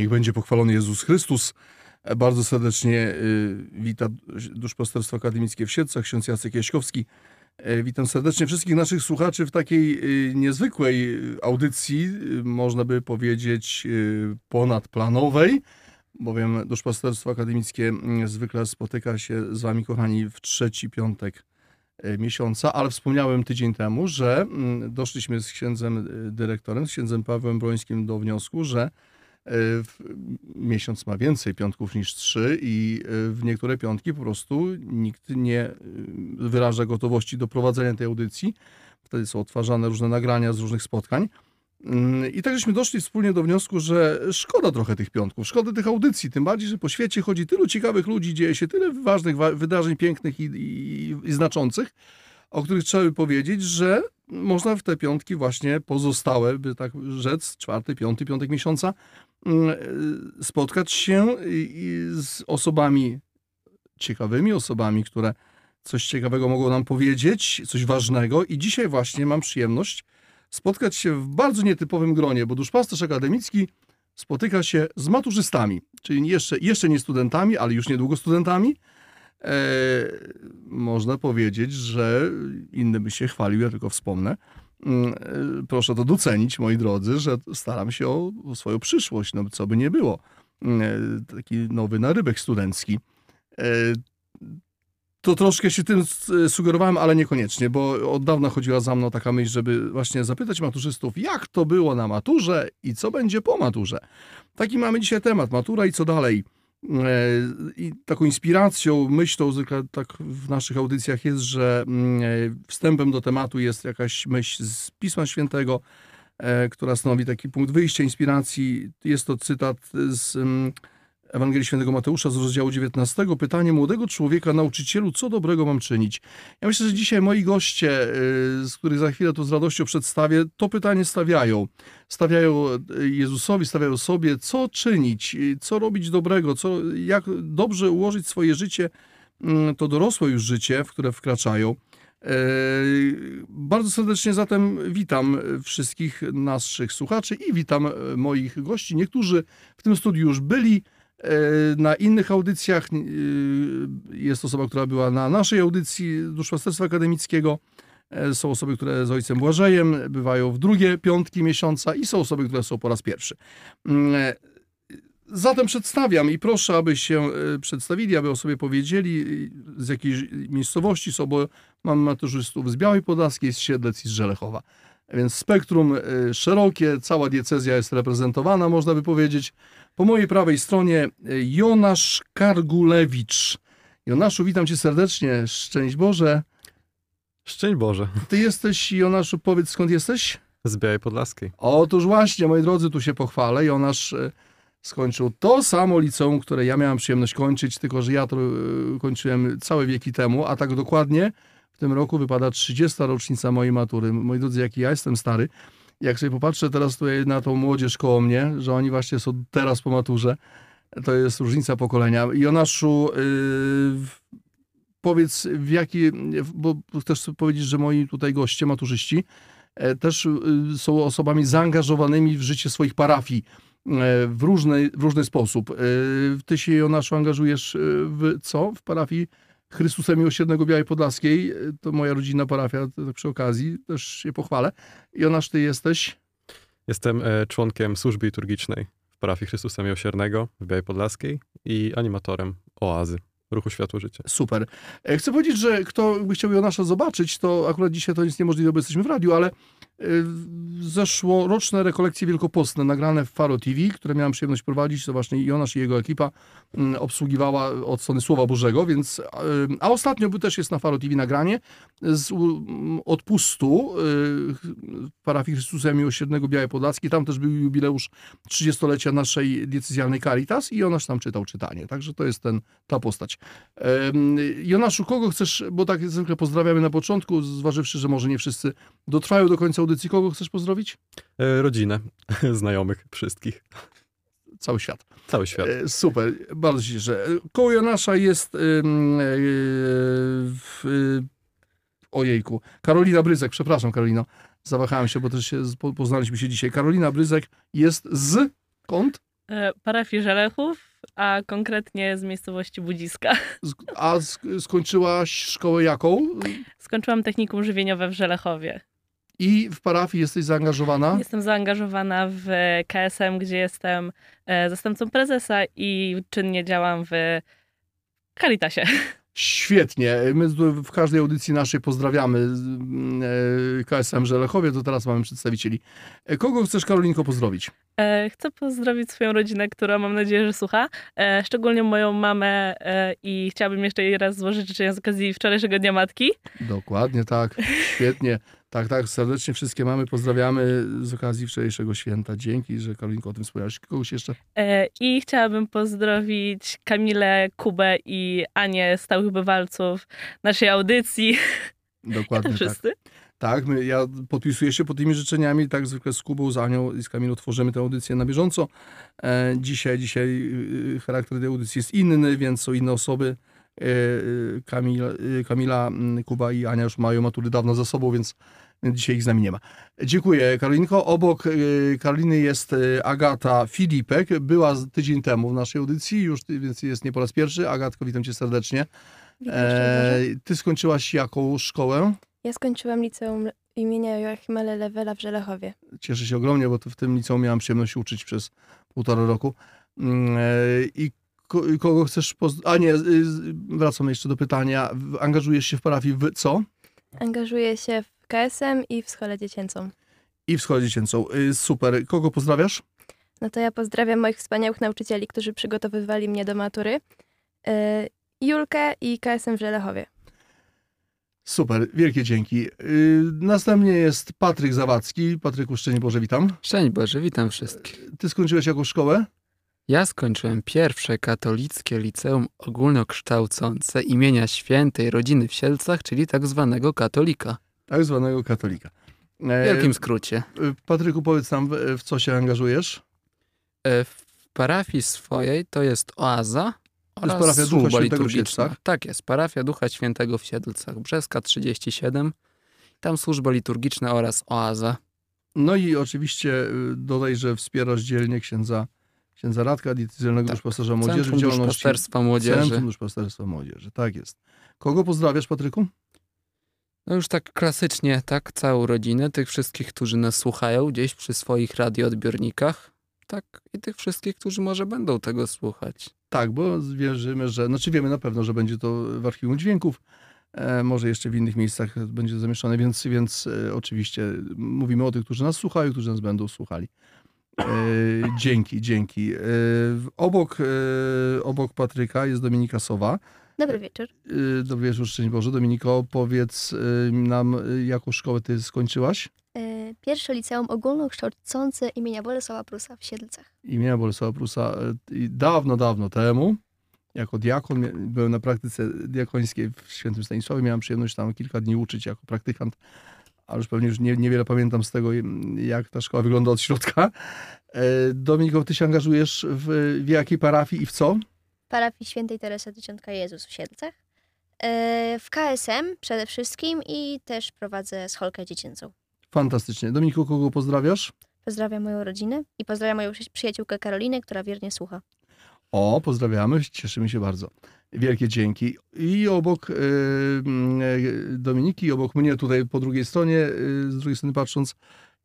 Niech będzie pochwalony Jezus Chrystus. Bardzo serdecznie y, wita Duszpasterstwo Akademickie w Siedcach, ksiądz Jacek Jaśkowski. E, Witam serdecznie wszystkich naszych słuchaczy w takiej y, niezwykłej audycji, y, można by powiedzieć y, ponadplanowej, bowiem Duszpasterstwo Akademickie zwykle spotyka się z wami, kochani, w trzeci piątek miesiąca, ale wspomniałem tydzień temu, że mm, doszliśmy z księdzem y, dyrektorem, z księdzem Pawłem Brońskim do wniosku, że miesiąc ma więcej piątków niż trzy i e, w niektóre piątki po prostu nikt nie e, wyraża gotowości do prowadzenia tej audycji. Wtedy są odtwarzane różne nagrania z różnych spotkań. Mm, I tak żeśmy doszli wspólnie do wniosku, że szkoda trochę tych piątków, szkoda tych audycji, tym bardziej, że po świecie chodzi tylu ciekawych ludzi, dzieje się tyle ważnych wa- wydarzeń pięknych i, i, i znaczących, o których trzeba by powiedzieć, że można w te piątki właśnie pozostałe, by tak rzec, czwarty, piąty, piątek miesiąca, mm, y, spotkać się z osobami ciekawymi, osobami, które coś ciekawego mogą nam powiedzieć, coś ważnego. I dzisiaj właśnie mam przyjemność spotkać się w bardzo nietypowym gronie, bo duszpasterz akademicki spotyka się z maturzystami, czyli jeszcze, jeszcze nie studentami, ale już niedługo studentami. E, można powiedzieć, że inny by się chwalił, ja tylko wspomnę. Mm, e, Proszę to docenić, moi drodzy, że staram się o, o swoją przyszłość, no co by nie było. Mm, e, Taki nowy narybek studencki. E, To troszkę się tym s- sugerowałem, ale niekoniecznie, bo od dawna chodziła za mną taka myśl, żeby właśnie zapytać maturzystów, jak to było na maturze i co będzie po maturze. Taki mamy dzisiaj temat, matura i co dalej. E, I taką inspiracją, myślą, tak w naszych audycjach jest, że mm, e, wstępem do tematu jest jakaś myśl z Pisma Świętego, e, która stanowi taki punkt wyjścia, inspiracji. Jest to cytat z mm, Ewangelii Świętego Mateusza z rozdziału 19. Pytanie młodego człowieka, nauczycielu, co dobrego mam czynić? Ja myślę, że dzisiaj moi goście, y, z których za chwilę to z radością przedstawię, to pytanie stawiają. Stawiają y, Jezusowi, stawiają sobie, co czynić, y, co robić dobrego, co, jak dobrze ułożyć swoje życie, mm, to dorosłe już życie, w które wkraczają. Bardzo serdecznie zatem witam wszystkich naszych słuchaczy i witam e, moich gości. Niektórzy w tym studiu już byli, na innych audycjach. e, Jest osoba, która była na naszej audycji Duszpasterstwa Akademickiego. E, Są osoby, które z ojcem Błażejem bywają w drugie piątki miesiąca i są osoby, które są po raz pierwszy. Mm, e, Zatem przedstawiam i proszę, aby się e, przedstawili, aby o sobie powiedzieli, e, z jakiej miejscowości są, bo mam maturzystów z Białej Podlaskiej, z Siedlec i z Żelechowa. Więc spektrum e, szerokie, cała diecezja jest reprezentowana, można by powiedzieć. Po mojej prawej stronie e, Jonasz Kargulewicz. Jonaszu, witam cię serdecznie. Szczęść Boże. Szczęść Boże. Ty jesteś, Jonaszu, powiedz skąd jesteś? Z Białej Podlaskiej. Otóż właśnie, moi drodzy, tu się pochwalę. Jonasz e, skończył to samo liceum, które ja miałem przyjemność kończyć, tylko że ja to e, kończyłem całe wieki temu, a tak dokładnie w tym roku wypada 30. rocznica mojej matury. Moi drodzy, jaki ja jestem stary. Jak sobie popatrzę teraz tutaj na tą młodzież koło mnie, że oni właśnie są teraz po maturze, to jest różnica pokolenia. Jonaszu, yy, powiedz w jaki, bo chcesz powiedzieć, że moi tutaj goście, maturzyści, e, też y, są osobami zaangażowanymi w życie swoich parafii e, w różny, w różny sposób. E, Ty się, Jonaszu, angażujesz w co? W parafii Chrystusa Miłosiernego Białej Podlaskiej. To moja rodzinna parafia, tak przy okazji, też się pochwalę. Jonasz, ty jesteś? Jestem e, członkiem służby liturgicznej w parafii Chrystusa Miłosiernego w Białej Podlaskiej i animatorem Oazy, Ruchu Światło Życie. Super. E, Chcę powiedzieć, że kto by chciał Jonasza zobaczyć, to akurat dzisiaj to jest niemożliwe, bo jesteśmy w radiu, ale zeszłoroczne rekolekcje wielkopostne nagrane w Faro TV, które miałem przyjemność prowadzić, to właśnie Jonasz i jego ekipa mm, obsługiwała od strony Słowa Bożego, więc e, a ostatnio też jest na Faro TV nagranie z odpustu w parafii Chrystusa Miłosiernego Białej Podlaskiej. Tam też był jubileusz 30-lecia naszej diecezjalnej Caritas i Jonasz tam czytał czytanie. Także to jest ten, ta postać. Jonaszu, kogo chcesz, bo tak zwykle pozdrawiamy na początku, zważywszy, że może nie wszyscy dotrwają do końca audycji, kogo chcesz pozdrowić? E, rodzinę, znajomych, wszystkich. Cały świat. Cały świat. E, Super, bardzo się cieszę. Koło Jonasza jest e, e, ojejku, Karolina Bryzek, przepraszam Karolino, zawahałem się, bo też się, poznaliśmy się dzisiaj. Karolina Bryzek jest z kąt? E, Parafii Żelechów, a konkretnie z miejscowości Budziska. Sk- A sk- skończyłaś szkołę jaką? Skończyłam technikum żywieniowe w Żelechowie. I w parafii jesteś zaangażowana? Jestem zaangażowana w KSM, gdzie jestem e, zastępcą prezesa i czynnie działam w Caritasie. Świetnie. My w każdej audycji naszej pozdrawiamy e, KSM Żelechowie, to teraz mamy przedstawicieli. E, Kogo chcesz, Karolinko, pozdrowić? Chcę pozdrowić swoją rodzinę, która mam nadzieję, że słucha. Szczególnie moją mamę i chciałabym jeszcze jej raz złożyć życzenia z okazji wczorajszego Dnia Matki. Dokładnie tak. Świetnie. Tak, tak. Serdecznie wszystkie mamy pozdrawiamy z okazji wczorajszego święta. Dzięki, że Karolinko o tym wspomniałaś. Kogoś jeszcze? E, I chciałabym pozdrowić Kamilę, Kubę i Anię, stałych bywalców naszej audycji. Dokładnie tak. wszyscy. Tak, my, ja podpisuję się pod tymi życzeniami, tak zwykle z Kubą, z Anią i z Kamilą tworzymy tę audycję na bieżąco. E, dzisiaj, dzisiaj y, charakter tej audycji jest inny, więc są inne osoby. Y, Kamil, y, Kamila, mm, Kuba i Ania już mają matury dawno za sobą, więc, dzisiaj ich z nami nie ma. Dziękuję Karolinko. Obok y, Karoliny jest y, Agata Filipek. Była tydzień temu w naszej audycji, już więc jest nie po raz pierwszy. Agatko, witam cię serdecznie. Witam. E, ty skończyłaś jaką szkołę? Ja skończyłam liceum imienia Joachima Lelewela w Żelechowie. Cieszę się ogromnie, bo w tym liceum miałam przyjemność uczyć przez półtora roku. Mm, e, i kogo chcesz poz... A nie, y, wracam jeszcze do pytania. Angażujesz się w parafii w co? Angażuję się w KSM i w szkole dziecięcą. I w szkole dziecięcą. Y, Super. Kogo pozdrawiasz? No to ja pozdrawiam moich wspaniałych nauczycieli, którzy przygotowywali mnie do matury. Yy, Julkę i KSM w Żelechowie. Super, wielkie dzięki. Y, Następnie jest Patryk Zawadzki. Patryku, szczęść Boże, witam. Szczęść Boże, witam wszystkich. Ty skończyłeś jakąś szkołę? Ja skończyłem pierwsze katolickie liceum ogólnokształcące imienia świętej rodziny w Sielcach, czyli tak zwanego katolika. Tak zwanego katolika. W E, wielkim skrócie. y, Patryku, powiedz nam, w, w co się angażujesz? E, W parafii swojej to jest oaza To jest oraz parafia Ducha służba Świętego w liturgiczna. Siedlcach? Tak jest, parafia Ducha Świętego w Siedlcach, Brzeska 37. Tam służba liturgiczna oraz oaza. No i oczywiście y, dodaj, że wspierasz dzielnie księdza, księdza Radka, diecezjalnego Tak. duszpasterza młodzieży Centrum działalności. Duszpasterstwa Młodzieży. Centrum Duszpasterstwa Młodzieży, tak jest. Kogo pozdrawiasz, Patryku? No już tak klasycznie, tak, całą rodzinę, tych wszystkich, którzy nas słuchają gdzieś przy swoich radioodbiornikach, tak, i tych wszystkich, którzy może będą tego słuchać. Tak, bo wierzymy, że, znaczy wiemy na pewno, że będzie to w archiwum dźwięków, e, może jeszcze w innych miejscach będzie zamieszczone, więc, więc e, oczywiście mówimy o tych, którzy nas słuchają, którzy nas będą słuchali. E, dzięki, dzięki. E, obok, e, obok Patryka jest Dominika Sowa. Dobry wieczór. Dobry wieczór, szczęść Boże. Dominiko, powiedz nam, jaką szkołę ty skończyłaś? Pierwsze liceum ogólnokształcące imienia Bolesława Prusa w Siedlcach. Imienia Bolesława Prusa dawno, dawno temu. Jako diakon byłem na praktyce diakońskiej w Świętym Stanisławie. Miałem przyjemność tam kilka dni uczyć jako praktykant, ale już pewnie już nie, niewiele pamiętam z tego, jak ta szkoła wygląda od środka. E, Dominiko, ty się angażujesz w, w jakiej parafii i w co? Parafii Świętej Teresy Tysiątka Jezus w Siedlcach. E, W KSM przede wszystkim i też prowadzę scholkę dziecięcą. Fantastycznie. Dominiko, kogo pozdrawiasz? Pozdrawiam moją rodzinę i pozdrawiam moją przy- przyjaciółkę Karolinę, która wiernie słucha. O, pozdrawiamy, cieszymy się bardzo. Wielkie dzięki. I obok y, y, Dominiki, obok mnie tutaj po drugiej stronie, y, z drugiej strony patrząc,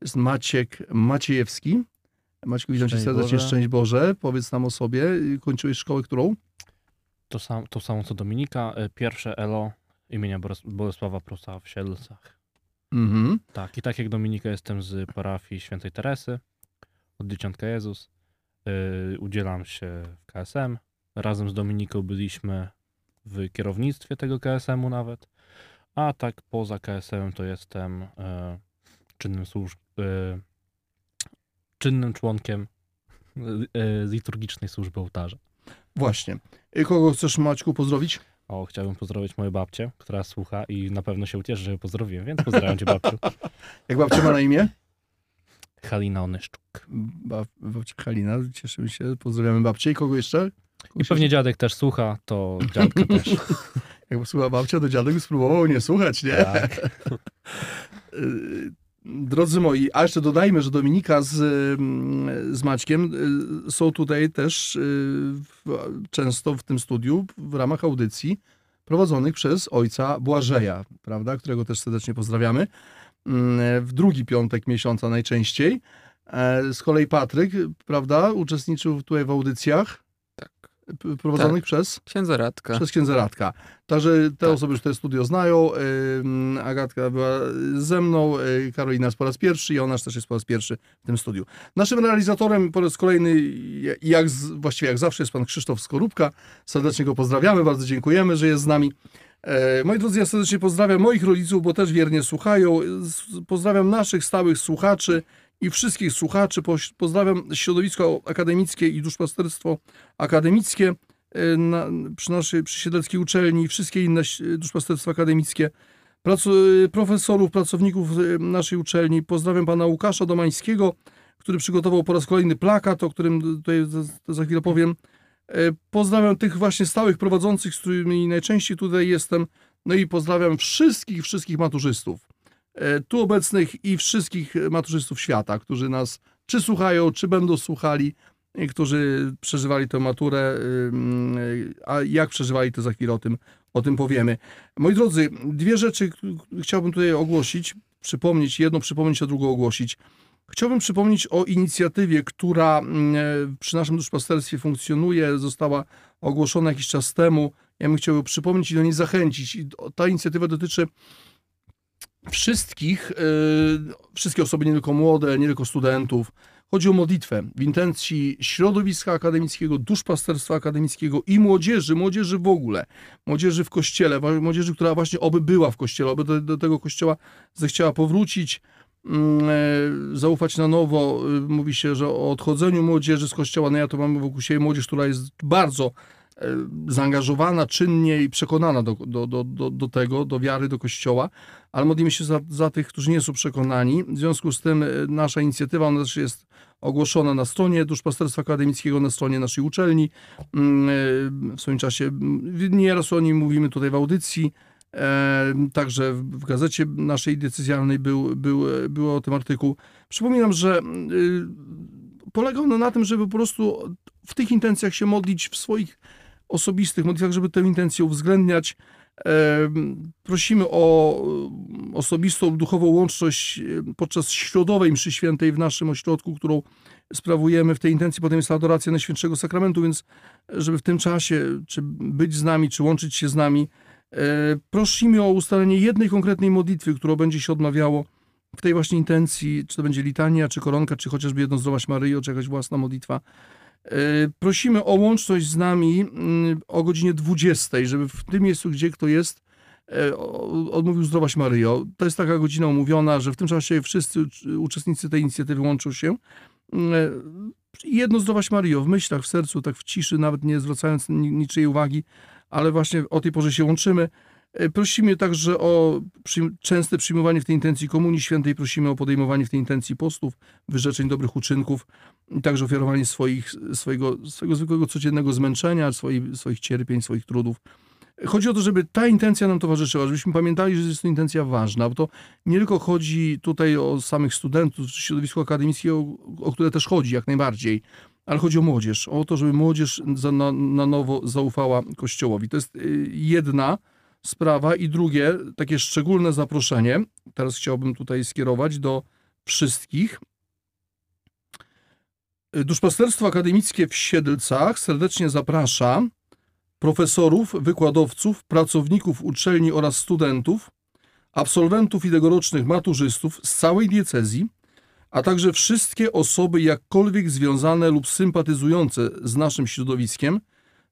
jest Maciek Maciejewski. Maćku, witam cię serdecznie, Boże. szczęść Boże. Powiedz nam o sobie. Kończyłeś szkołę którą? To, sam, to samo co Dominika. e, Pierwsze ELO imienia Boles- Bolesława Prusa w Siedlcach. Mhm. Tak, i tak jak Dominika jestem z parafii Świętej Teresy od Dzieciątka Jezus. Yy, udzielam się w KSM. Razem z Dominiką byliśmy w kierownictwie tego KSM-u nawet. A tak poza KSM to jestem e, czynnym służb, e, czynnym członkiem e, liturgicznej służby ołtarza. Właśnie. Y, Kogo chcesz, Maćku, pozdrowić? O, chciałbym pozdrowić moją babcię, która słucha i na pewno się ucieszy, że ją pozdrowiłem, więc pozdrawiam cię babciu. Jak babcia ma na imię? Halina Onyszczuk. Bab, babcia Halina, cieszymy się, pozdrawiamy babcię. I kogo jeszcze? Kogo I pewnie dziadek też słucha, to dziadka też. Jak słucha babcia, to dziadek spróbował nie słuchać, nie? Tak. Y, Drodzy moi, a jeszcze dodajmy, że Dominika z, z Maćkiem y, są tutaj też y, często w tym studiu w ramach audycji prowadzonych przez ojca Błażeja, prawda, którego też serdecznie pozdrawiamy. Mm, W drugi piątek miesiąca najczęściej. E, Z kolei Patryk, prawda, uczestniczył tutaj w audycjach Tak. prowadzonych przez Księdza Radka. przez księdza Radka. Także te Tak. osoby już te studio znają. Ym, Agatka była ze mną, y, Karolina jest po raz pierwszy i ona też jest po raz pierwszy w tym studiu. Naszym realizatorem po raz kolejny, jak, właściwie jak zawsze, jest pan Krzysztof Skorupka. Serdecznie go pozdrawiamy, bardzo dziękujemy, że jest z nami. E, Moi drodzy, ja serdecznie pozdrawiam moich rodziców, bo też wiernie słuchają. Pozdrawiam naszych stałych słuchaczy i wszystkich słuchaczy. Pozdrawiam środowisko akademickie i duszpasterstwo akademickie e, na, przy naszej przy Siedleckiej Uczelni i wszystkie inne duszpasterstwa akademickie. Pracu, profesorów, pracowników e, naszej uczelni. Pozdrawiam pana Łukasza Domańskiego, który przygotował po raz kolejny plakat, o którym tutaj za, za chwilę powiem. E, Pozdrawiam tych właśnie stałych prowadzących, z którymi najczęściej tutaj jestem. No i pozdrawiam wszystkich, wszystkich maturzystów. e, Tu obecnych i wszystkich maturzystów świata, którzy nas czy słuchają, czy będą słuchali, i którzy przeżywali tę maturę, a jak przeżywali, to za chwilę o tym, o tym powiemy. Moi drodzy, dwie rzeczy chciałbym tutaj ogłosić, przypomnieć, jedną przypomnieć, a drugą ogłosić. Chciałbym przypomnieć o inicjatywie, która mm, przy naszym duszpasterstwie funkcjonuje, została ogłoszona jakiś czas temu. Ja bym chciał przypomnieć i do niej zachęcić. I ta inicjatywa dotyczy wszystkich, yy, wszystkie osoby, nie tylko młode, nie tylko studentów. Chodzi o modlitwę w intencji środowiska akademickiego, duszpasterstwa akademickiego i młodzieży, młodzieży w ogóle, młodzieży w kościele, młodzieży, która właśnie oby była w kościele, oby do, do tego kościoła zechciała powrócić, e, zaufać na nowo. Y, Mówi się, że o odchodzeniu młodzieży z kościoła, no ja to mam wokół siebie młodzież, która jest bardzo e, zaangażowana, czynnie i przekonana do, do, do, do, tego, do wiary, do kościoła, ale modlimy się za, za tych, którzy nie są przekonani. W związku z tym e, nasza inicjatywa, ona też jest ogłoszona na stronie Duszpasterstwa Akademickiego, na stronie naszej uczelni. Mm, e, W swoim czasie mm, nieraz o nim mówimy tutaj w audycji. Także w gazecie naszej decyzjalnej był, był, był o tym artykuł. Przypominam, że y, polega ono na tym, żeby po prostu w tych intencjach się modlić w swoich osobistych modlitwach, żeby tę intencję uwzględniać. Prosimy o e, osobistą duchową łączność e, podczas środowej mszy świętej w naszym ośrodku, którą sprawujemy w tej intencji. Potem jest adoracja Najświętszego Sakramentu, więc żeby w tym czasie czy być z nami, czy łączyć się z nami, prosimy o ustalenie jednej konkretnej modlitwy, którą będzie się odmawiało w tej właśnie intencji, czy to będzie litania, czy koronka, czy chociażby jedno zdrowaś Maryjo, czy jakaś własna modlitwa. E, Prosimy o łączność z nami mm, o godzinie 20, żeby w tym miejscu, gdzie kto jest, e, odmówił zdrowaś Maryjo. To jest taka godzina umówiona, że w tym czasie wszyscy ucz- uczestnicy tej inicjatywy łączą się. Mm, e, Jedno zdrowaś Maryjo, w myślach, w sercu, tak w ciszy, nawet nie zwracając ni- niczyjej uwagi, ale właśnie o tej porze się łączymy. E, Prosimy także o częste przyjmowanie w tej intencji Komunii Świętej, prosimy o podejmowanie w tej intencji postów, wyrzeczeń dobrych uczynków także ofiarowanie swoich, swojego, swojego zwykłego codziennego zmęczenia, swoich, swoich cierpień, swoich trudów. Chodzi o to, żeby ta intencja nam towarzyszyła, żebyśmy pamiętali, że jest to intencja ważna, bo to nie tylko chodzi tutaj o samych studentów, czy środowisko akademickie, o, o które też chodzi jak najbardziej, ale chodzi o młodzież, o to, żeby młodzież za, na, na nowo zaufała Kościołowi. To jest y, jedna sprawa i drugie, takie szczególne zaproszenie, teraz chciałbym tutaj skierować do wszystkich. Duszpasterstwo Akademickie w Siedlcach serdecznie zaprasza profesorów, wykładowców, pracowników uczelni oraz studentów, absolwentów i tegorocznych maturzystów z całej diecezji, a także wszystkie osoby jakkolwiek związane lub sympatyzujące z naszym środowiskiem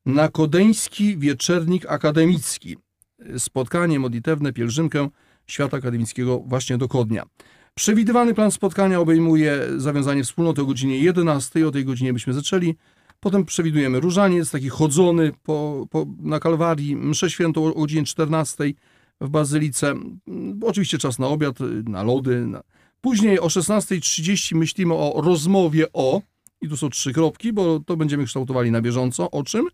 na Kodeński Wieczernik Akademicki. Spotkanie modlitewne, pielgrzymkę Świata Akademickiego właśnie do Kodnia. Przewidywany plan spotkania obejmuje zawiązanie wspólnoty o godzinie 11, o tej godzinie byśmy zaczęli. Potem przewidujemy różaniec, taki chodzony po, po, na Kalwarii, mszę świętą o godzinie 14 w Bazylice. Oczywiście czas na obiad, na lody. Na... Później o 16.30 myślimy o rozmowie o, i tu są trzy kropki, bo to będziemy kształtowali na bieżąco, o czym.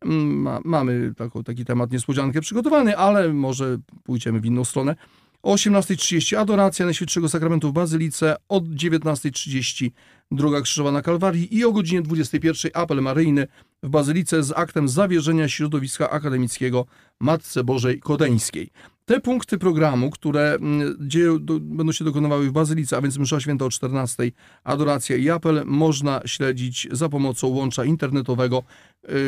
Mm, Ma, mamy taką, taki temat niespodziankę przygotowany, ale może pójdziemy w inną stronę. O 18.30 adoracja Najświętszego Sakramentu w Bazylice, od 19.30 Droga Krzyżowa na Kalwarii i o godzinie 21.00 apel maryjny w Bazylice z aktem zawierzenia środowiska akademickiego Matce Bożej Kodeńskiej. Te punkty programu, które mm, dzieją, do, będą się dokonywały w Bazylice, a więc msza święta o 14:00, adoracja i apel, można śledzić za pomocą łącza internetowego,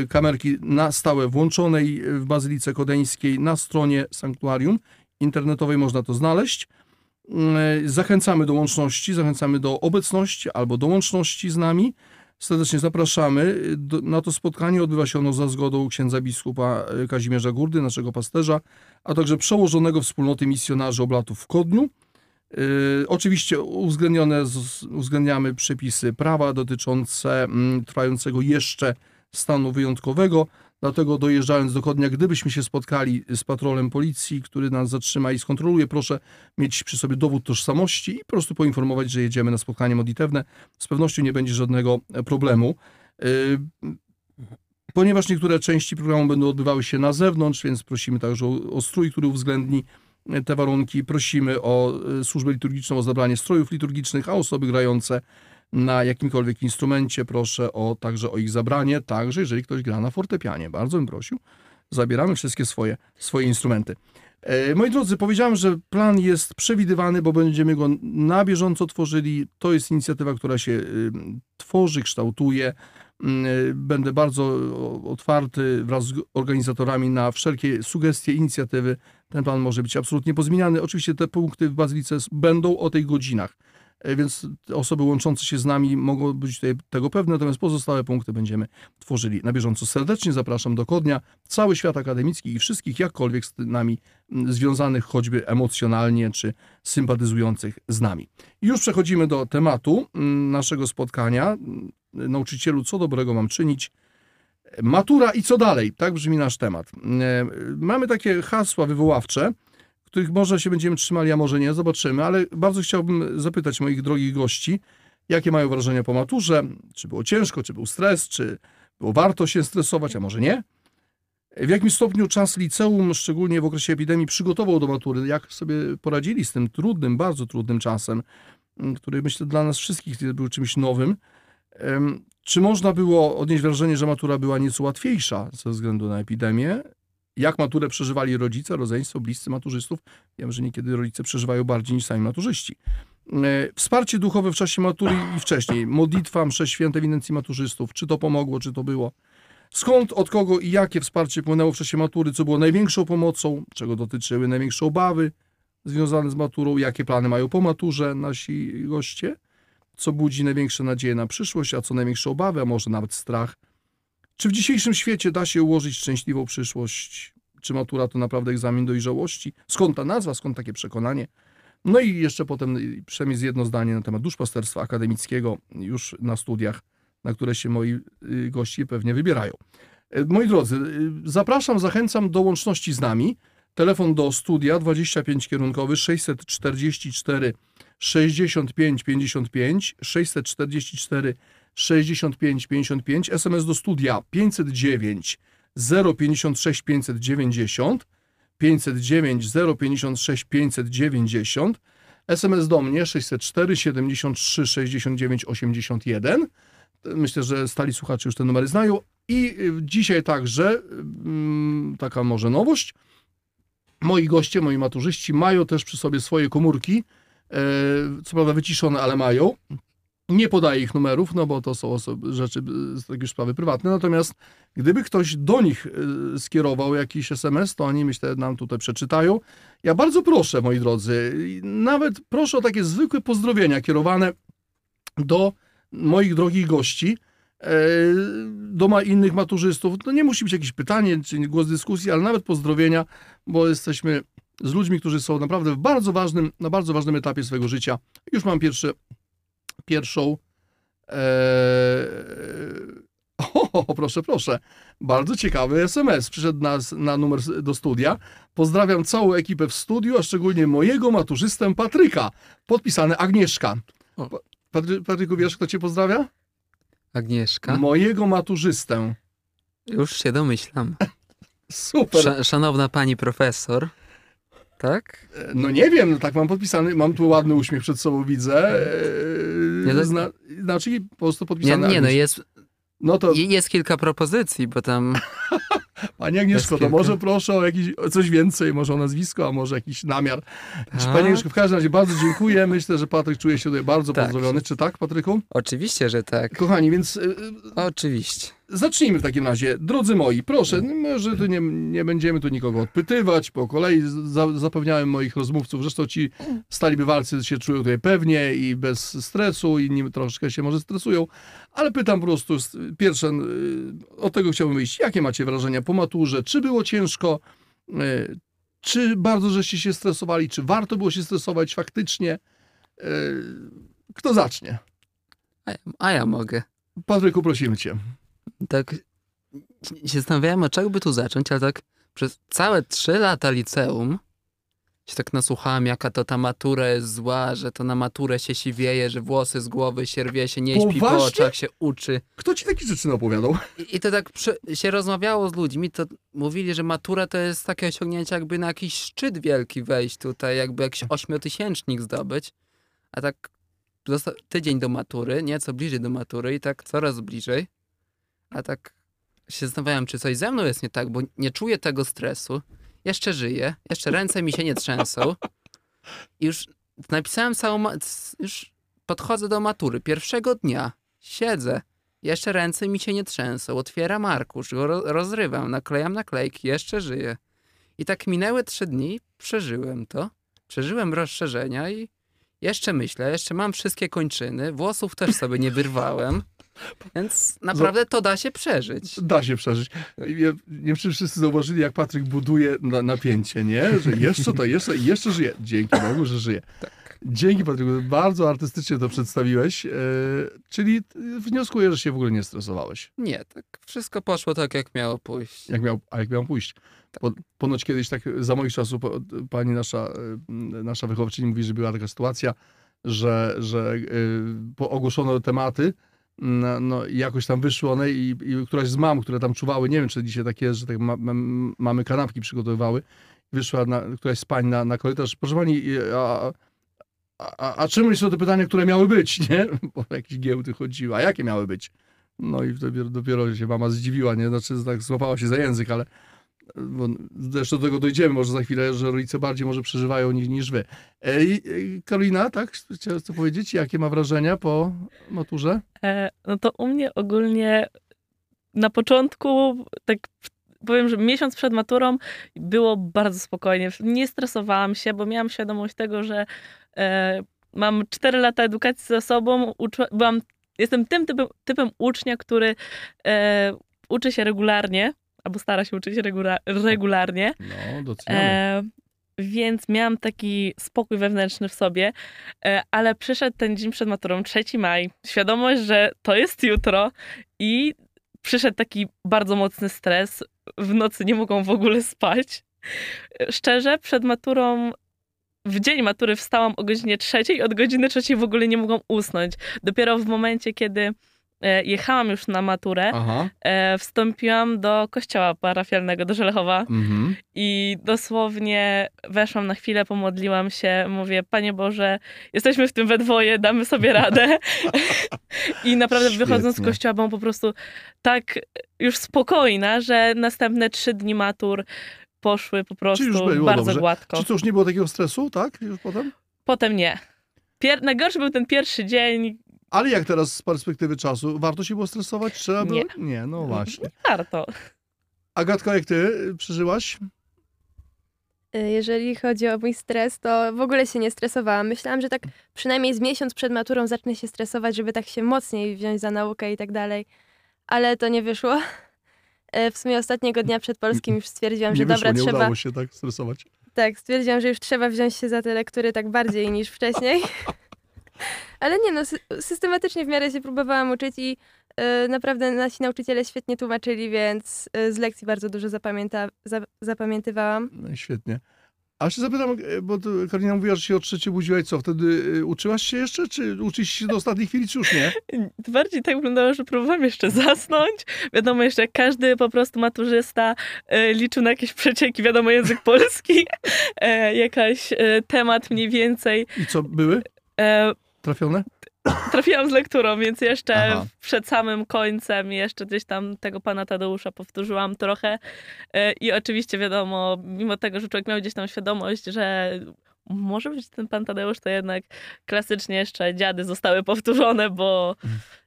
y, kamerki na stałe włączonej w Bazylice Kodeńskiej na stronie sanktuarium internetowej można to znaleźć. Y, Zachęcamy do łączności, zachęcamy do obecności albo do łączności z nami. Serdecznie zapraszamy. Na to spotkanie odbywa się ono za zgodą księdza biskupa y, Kazimierza Górdy, naszego pasterza, a także przełożonego wspólnoty misjonarzy oblatów w Kodniu. Yy, oczywiście uwzględnione, uwzględniamy przepisy prawa dotyczące mm, trwającego jeszcze stanu wyjątkowego, dlatego dojeżdżając do Kodnia, gdybyśmy się spotkali z patrolem policji, który nas zatrzyma i skontroluje, proszę mieć przy sobie dowód tożsamości i po prostu poinformować, że jedziemy na spotkanie modlitewne. Z pewnością nie będzie żadnego e, problemu. Yy, Ponieważ niektóre części programu będą odbywały się na zewnątrz, więc prosimy także o, o strój, który uwzględni e, te warunki. Prosimy o e, służbę liturgiczną, o zabranie strojów liturgicznych, a osoby grające na jakimkolwiek instrumencie, proszę o, także o ich zabranie, także jeżeli ktoś gra na fortepianie. Bardzo bym prosił. Zabieramy wszystkie swoje, swoje instrumenty. E, Moi drodzy, powiedziałem, że plan jest przewidywany, bo będziemy go na bieżąco tworzyli. To jest inicjatywa, która się y, tworzy, kształtuje. Mm, y, Będę bardzo otwarty wraz z organizatorami na wszelkie sugestie, inicjatywy. Ten plan może być absolutnie pozmieniany. Oczywiście te punkty w Bazylice będą o tych godzinach, więc te osoby łączące się z nami mogą być tego pewne, natomiast pozostałe punkty będziemy tworzyli na bieżąco. Serdecznie zapraszam do Kodnia, cały świat akademicki i wszystkich jakkolwiek z nami mm, związanych choćby emocjonalnie czy sympatyzujących z nami. Już przechodzimy do tematu mm, naszego spotkania. Mm, Nauczycielu, co dobrego mam czynić? Matura i co dalej? Tak brzmi nasz temat. E, Mamy takie hasła wywoławcze, których może się będziemy trzymali, a może nie, zobaczymy, ale bardzo chciałbym zapytać moich drogich gości, jakie mają wrażenia po maturze, czy było ciężko, czy był stres, czy było warto się stresować, a może nie? W jakim stopniu czas liceum, szczególnie w okresie epidemii, przygotował do matury? Jak sobie poradzili z tym trudnym, bardzo trudnym czasem, m, który myślę dla nas wszystkich był czymś nowym? Czy można było odnieść wrażenie, że matura była nieco łatwiejsza ze względu na epidemię? Jak maturę przeżywali rodzice, rodzeństwo, bliscy maturzystów? Wiem, że niekiedy rodzice przeżywają bardziej niż sami maturzyści. E, Wsparcie duchowe w czasie matury i wcześniej. Modlitwa, msze święte ewidencji maturzystów. Czy to pomogło, czy to było? Skąd, od kogo i jakie wsparcie płynęło w czasie matury? Co było największą pomocą? Czego dotyczyły największe obawy związane z maturą? Jakie plany mają po maturze nasi goście? Co budzi największe nadzieje na przyszłość, a co największe obawy, a może nawet strach? Czy w dzisiejszym świecie da się ułożyć szczęśliwą przyszłość? Czy matura to naprawdę egzamin dojrzałości? Skąd ta nazwa, skąd takie przekonanie? No i jeszcze potem y, przynajmniej jedno zdanie na temat duszpasterstwa akademickiego już na studiach, na które się moi y, goście pewnie wybierają. E, Moi drodzy, y, zapraszam, zachęcam do łączności z nami. Telefon do studia 25 kierunkowy 644 65 55 644 65 55 SMS do studia 509 056 590 509 056 590 SMS do mnie 604 73 69 81 Myślę, że stali słuchacze już te numery znają. I y, dzisiaj także mm, taka może nowość. Moi goście, moi maturzyści mają też przy sobie swoje komórki. e, Co prawda wyciszone, ale mają. Nie podaję ich numerów, no bo to są osoby, rzeczy, takie już sprawy prywatne. Natomiast gdyby ktoś do nich y, skierował jakiś SMS, to oni myślę nam tutaj przeczytają. Ja bardzo proszę, moi drodzy, nawet proszę o takie zwykłe pozdrowienia kierowane do moich drogich gości, e, do ma innych maturzystów. To nie musi być jakieś pytanie czy głos dyskusji, ale nawet pozdrowienia, bo jesteśmy z ludźmi, którzy są naprawdę w bardzo ważnym, na bardzo ważnym etapie swojego życia. Już mam pierwsze, pierwszą. E, o, proszę, proszę. Bardzo ciekawy SMS. Przyszedł nas na numer do studia. Pozdrawiam całą ekipę w studiu, a szczególnie mojego maturzystę Patryka. Podpisane Agnieszka. Patry, Patryku, wiesz, kto cię pozdrawia? Agnieszka, Mojego maturzystę. już się domyślam. Super. Sza, szanowna pani profesor, Tak? E, No nie wiem, no tak mam podpisany, mam tu ładny uśmiech przed sobą, widzę. E, Nie, to- Zna, znaczy po prostu Nie, podpisany. nie no Agnieszka. jest, No to jest kilka propozycji, bo tam Pani Agnieszko, to może proszę o jakiś, o coś więcej, może o nazwisko, a może jakiś namiar. Czy Tak. Pani Agnieszko, w każdym razie bardzo dziękuję. Myślę, że Patryk czuje się tutaj bardzo Tak. pozdrowiony. Czy tak, Patryku? oczywiście, że tak. Kochani, więc y, y, Oczywiście. Zacznijmy w takim razie. Drodzy moi, proszę, może tu nie, nie będziemy tu nikogo odpytywać, po kolei za, zapewniałem moich rozmówców, zresztą ci stali bywalcy się czują tutaj pewnie i bez stresu, inni troszkę się może stresują, ale pytam po prostu, pierwsze, y, od tego chciałbym wyjść, jakie macie wrażenia po maturze, czy było ciężko, y, czy bardzo żeście się stresowali, czy warto było się stresować faktycznie, Y, kto zacznie? A ja, a ja mogę. Patryku, prosimy cię. Tak się zastanawiałem, od czego by tu zacząć, ale tak przez całe trzy lata liceum się tak nasłuchałem, jaka to ta matura jest zła, że to na maturę się siwieje, że włosy z głowy się rwie, się nie śpi po oczach, się uczy. Kto ci takie rzeczy opowiadał? I, i to tak przy, się rozmawiało z ludźmi, to mówili, że matura to jest takie osiągnięcie, jakby na jakiś szczyt wielki wejść tutaj, jakby jakiś ośmiotysięcznik zdobyć. A tak tydzień do matury, nieco bliżej do matury i tak coraz bliżej. A tak się zastanawiałem, czy coś ze mną jest nie tak, bo nie czuję tego stresu. Jeszcze żyję, jeszcze ręce mi się nie trzęsą. I już napisałem całą, już podchodzę do matury. Pierwszego dnia siedzę, jeszcze ręce mi się nie trzęsą. Otwieram arkusz, go ro- rozrywam, naklejam naklejki, jeszcze żyję. I tak minęły trzy dni, przeżyłem to. Przeżyłem rozszerzenia i jeszcze myślę, jeszcze mam wszystkie kończyny, włosów też sobie nie wyrwałem. Więc naprawdę to da się przeżyć. Da się przeżyć. Nie, nie wiem, wszyscy zauważyli, jak Patryk buduje na, napięcie, nie? Że jeszcze to, jeszcze jeszcze żyje. Dzięki Bogu, że żyje. Dzięki Patryku, bardzo artystycznie to przedstawiłeś. E, czyli wnioskuję, że się w ogóle nie stresowałeś. Nie, tak wszystko poszło tak, jak miało pójść. Jak miał, a jak miał pójść? Po, ponoć kiedyś tak za moich czasów pani nasza, e, nasza wychowczyni mówi, że była taka sytuacja, że, że e, po ogłoszono tematy, no, no jakoś tam wyszły one i, i któraś z mam, które tam czuwały, nie wiem, czy dzisiaj tak jest, że tak ma, ma, mamy kanapki przygotowywały, wyszła na, któraś z pań na, na korytarz, proszę pani, a, a, a czym są te pytania, które miały być, nie? Bo jakieś giełdy chodziły, a jakie miały być? No i dopiero, dopiero się mama zdziwiła, nie? Znaczy tak złapała się za język, ale bo zresztą do tego dojdziemy może za chwilę, że rodzice bardziej może przeżywają niż, niż wy. E, i- e, Karolina, tak? Chciałaś co powiedzieć? Jakie ma wrażenia po maturze? E, no to u mnie ogólnie na początku, tak powiem, że miesiąc przed maturą było bardzo spokojnie. Nie stresowałam się, bo miałam świadomość tego, że e, mam 4 lata edukacji za sobą. Uczy, byłam, jestem tym typem, typem ucznia, który e, uczy się regularnie, albo stara się uczyć regula, regularnie. No, doceniamy. E, więc miałam taki spokój wewnętrzny w sobie, e, ale przyszedł ten dzień przed maturą, 3 maj, świadomość, że to jest jutro i przyszedł taki bardzo mocny stres. W nocy nie mogą w ogóle spać. Szczerze, przed maturą, w dzień matury wstałam o godzinie trzeciej i od godziny trzeciej w ogóle nie mogłam usnąć. Dopiero w momencie, kiedy jechałam już na maturę, Aha. e, wstąpiłam do kościoła parafialnego, do Żelechowa. Mhm. I dosłownie weszłam na chwilę, pomodliłam się, mówię, Panie Boże, jesteśmy w tym we dwoje, damy sobie radę. I naprawdę wychodząc z Świetnie. kościoła byłam po prostu tak już spokojna, że następne trzy dni matur poszły po prostu bardzo dobrze. gładko. Czy to już nie było takiego stresu, tak? Już potem? Potem nie. Pier- najgorszy był ten pierwszy dzień. Ale jak teraz z perspektywy czasu, warto się było stresować? Trzeba było? Nie. Nie, no właśnie. Warto. Agatka, jak ty y, przeżyłaś? Y, Jeżeli chodzi o mój stres, to w ogóle się nie stresowałam. Myślałam, że tak przynajmniej z miesiąc przed maturą zacznę się stresować, żeby tak się mocniej wziąć za naukę i tak dalej. Ale to nie wyszło. E, W sumie ostatniego dnia przed polskim już stwierdziłam, Nie że wyszło, dobra, nie trzeba. udało się tak stresować. Tak, stwierdziłam, że już trzeba wziąć się za te lektury tak bardziej niż wcześniej. Ale nie no, sy- systematycznie w miarę się próbowałam uczyć i e, naprawdę nasi nauczyciele świetnie tłumaczyli, więc e, z lekcji bardzo dużo zapamięta, za, zapamiętywałam. No i świetnie. A się zapytam, e, bo Karolina mówiła, że się o trzeciej budziła i co, wtedy uczyłaś się jeszcze, czy uczysz się do ostatniej chwili, czy już nie? Bardziej tak wyglądało, że próbowałam jeszcze zasnąć. Wiadomo, jeszcze jak każdy po prostu maturzysta liczył na jakieś przecieki, wiadomo, język polski, jakaś temat mniej więcej. I co, były trafione? trafiłam z lekturą, więc jeszcze Aha. przed samym końcem jeszcze gdzieś tam tego pana Tadeusza powtórzyłam trochę. E, I oczywiście wiadomo, mimo tego, że człowiek miał gdzieś tam świadomość, że może być ten pan Tadeusz, to jednak klasycznie jeszcze dziady zostały powtórzone, bo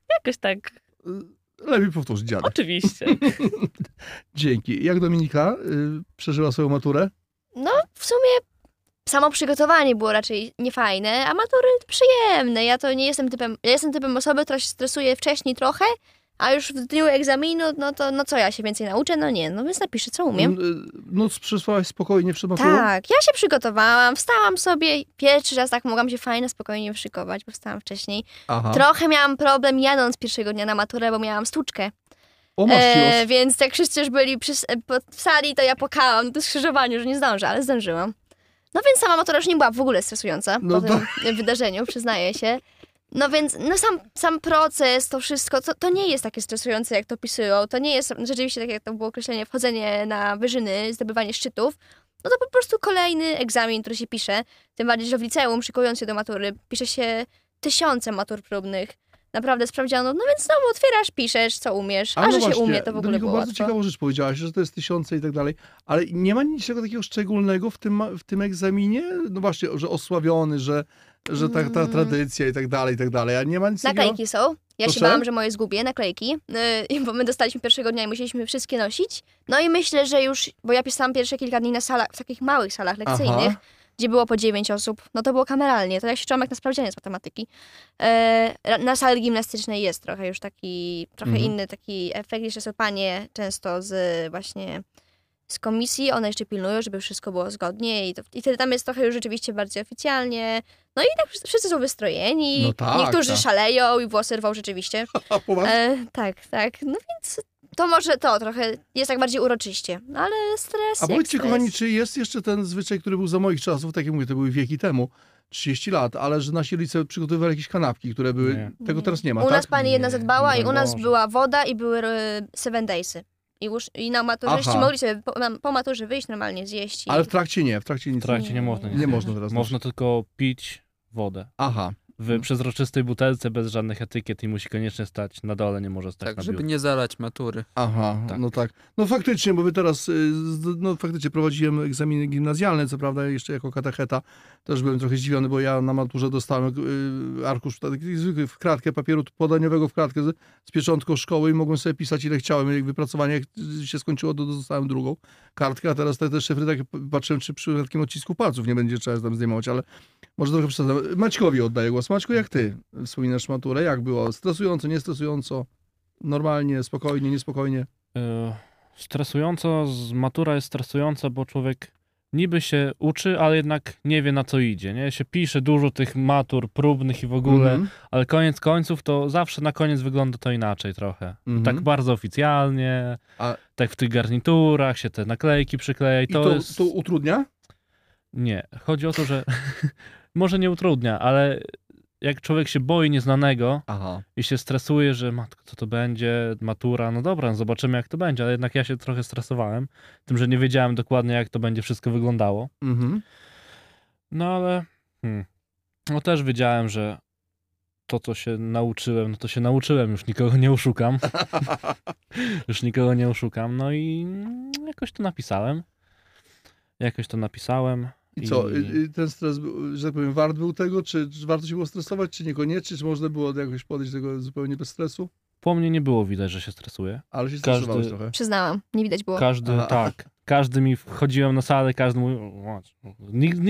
jakoś tak, E, Lepiej powtórzyć dziadek. oczywiście. Dzięki. Jak Dominika y, przeżyła swoją maturę? No, w sumie samo przygotowanie było raczej niefajne, a matury przyjemne. Ja to nie jestem typem, ja jestem typem osoby, która się stresuje wcześniej trochę, a już w dniu egzaminu, no to no co ja się więcej nauczę? No nie, no więc napiszę, co umiem. Y, Noc przesłałaś spokojnie przed maturą? Tak, ja się przygotowałam, wstałam sobie, pierwszy raz tak mogłam się fajnie, spokojnie szykować, bo wstałam wcześniej. Aha. Trochę miałam problem jadąc pierwszego dnia na maturę, bo miałam stłuczkę. O, E, więc jak wszyscy już byli przy, e, po, w sali, to ja płakałam na skrzyżowaniu, że nie zdążę, ale zdążyłam. No więc sama matura już nie była w ogóle stresująca No po to- tym wydarzeniu, przyznaję się. No więc no sam, sam proces, to wszystko, to, to nie jest takie stresujące, jak to opisują. To nie jest rzeczywiście, tak jak to było określenie, wchodzenie na wyżyny, zdobywanie szczytów. No to po prostu kolejny egzamin, który się pisze. Tym bardziej, że w liceum, szykując się do matury, pisze się tysiące matur próbnych. Naprawdę sprawdziano, no więc znowu otwierasz, piszesz, co umiesz. A, no że właśnie, się umie, to w ogóle było bardzo łatwo. ciekawą rzecz powiedziałaś, że to jest tysiące i tak dalej, ale nie ma niczego takiego szczególnego w tym, w tym egzaminie? No właśnie, że osławiony, że, że ta, ta Mm. tradycja i tak dalej, i tak dalej, a nie ma nic takiego? Naklejki są. Ja Proszę? się bałam, że moje zgubię, naklejki, yy, bo my dostaliśmy pierwszego dnia i musieliśmy wszystkie nosić. No i myślę, że już, bo ja pisałam pierwsze kilka dni na salach, w takich małych salach lekcyjnych, Aha. Gdzie było po dziewięć osób, no to było kameralnie, to ja się czułam jak na sprawdzianie z matematyki. E, na sali gimnastycznej jest trochę już taki, trochę Mhm. inny taki efekt, jeszcze są panie często z właśnie z komisji, one jeszcze pilnują, żeby wszystko było zgodnie i, to, i wtedy tam jest trochę już rzeczywiście bardziej oficjalnie. No i tak wszyscy- są wystrojeni, No tak, niektórzy tak. szaleją i włosy rwą rzeczywiście. E, tak, tak, no więc to może to trochę jest tak bardziej uroczyście, no ale stres A powiedzcie, kochani, czy jest jeszcze ten zwyczaj, który był za moich czasów, tak jak mówię, to były wieki temu, 30 lat, ale że nasi rodzice przygotowywali jakieś kanapki, które były... Nie. Tego teraz nie ma, U tak? nas pani jedna Nie, zadbała i broń u nas Boże. była woda i były e, seven daysy. I, już, I na maturzyści Aha. mogli sobie po, po maturze wyjść normalnie, zjeść. I... Ale w trakcie nie, w trakcie nic W trakcie nie można. nie można teraz. Można tylko pić wodę. Aha. W przezroczystej butelce bez żadnych etykiet i musi koniecznie stać na dole, nie może stać Tak, na żeby biurku. nie zalać matury. Aha, Tak. no tak. No faktycznie, bo my teraz, y, no faktycznie prowadziłem egzaminy gimnazjalne, co prawda jeszcze jako katecheta. Też byłem trochę zdziwiony, bo ja na maturze dostałem y, arkusz taki zwykły w kratkę papieru podaniowego w kratkę z, z pieczątką szkoły i mogłem sobie pisać ile chciałem. Jak wypracowanie jak się skończyło, to dostałem drugą kartkę, a teraz te, te szyfry tak patrzyłem, czy przypadkiem odcisku palców nie będzie trzeba tam zdejmować, ale może trochę przesadzam. Maćkowi oddaję głos. Maćku, jak ty wspominasz maturę? Jak było? Stresująco, niestresująco? Normalnie, spokojnie, niespokojnie? E, Stresująco, matura jest stresująca, bo człowiek niby się uczy, ale jednak nie wie na co idzie, nie? Się pisze dużo tych matur próbnych i w ogóle, Mhm. ale koniec końców to zawsze na koniec wygląda to inaczej trochę. Mhm. Tak bardzo oficjalnie, A- tak w tych garniturach się te naklejki przykleja i I to, to, jest... to utrudnia? Nie, chodzi o to, że może nie utrudnia, ale jak człowiek się boi nieznanego Aha. i się stresuje, że matko, co to będzie, matura, no dobra, no zobaczymy jak to będzie, ale jednak ja się trochę stresowałem, tym, że nie wiedziałem dokładnie jak to będzie wszystko wyglądało. Mhm. No ale hmm, no też wiedziałem, że to, co się nauczyłem, no to się nauczyłem, już nikogo nie oszukam. już nikogo nie oszukam. No i jakoś to napisałem. Jakoś to napisałem. I co, y, y, ten stres, był, że tak powiem, wart był tego? Czy, czy warto się było stresować, czy niekoniecznie? Czy można było jakoś podejść do tego zupełnie bez stresu? Po mnie nie było widać, że się stresuję. Ale się Każdy- stresowałeś trochę. Przyznałam, nie widać było. Każdy, Aha. tak. Każdy mi wchodziłem na salę, każdy mówił,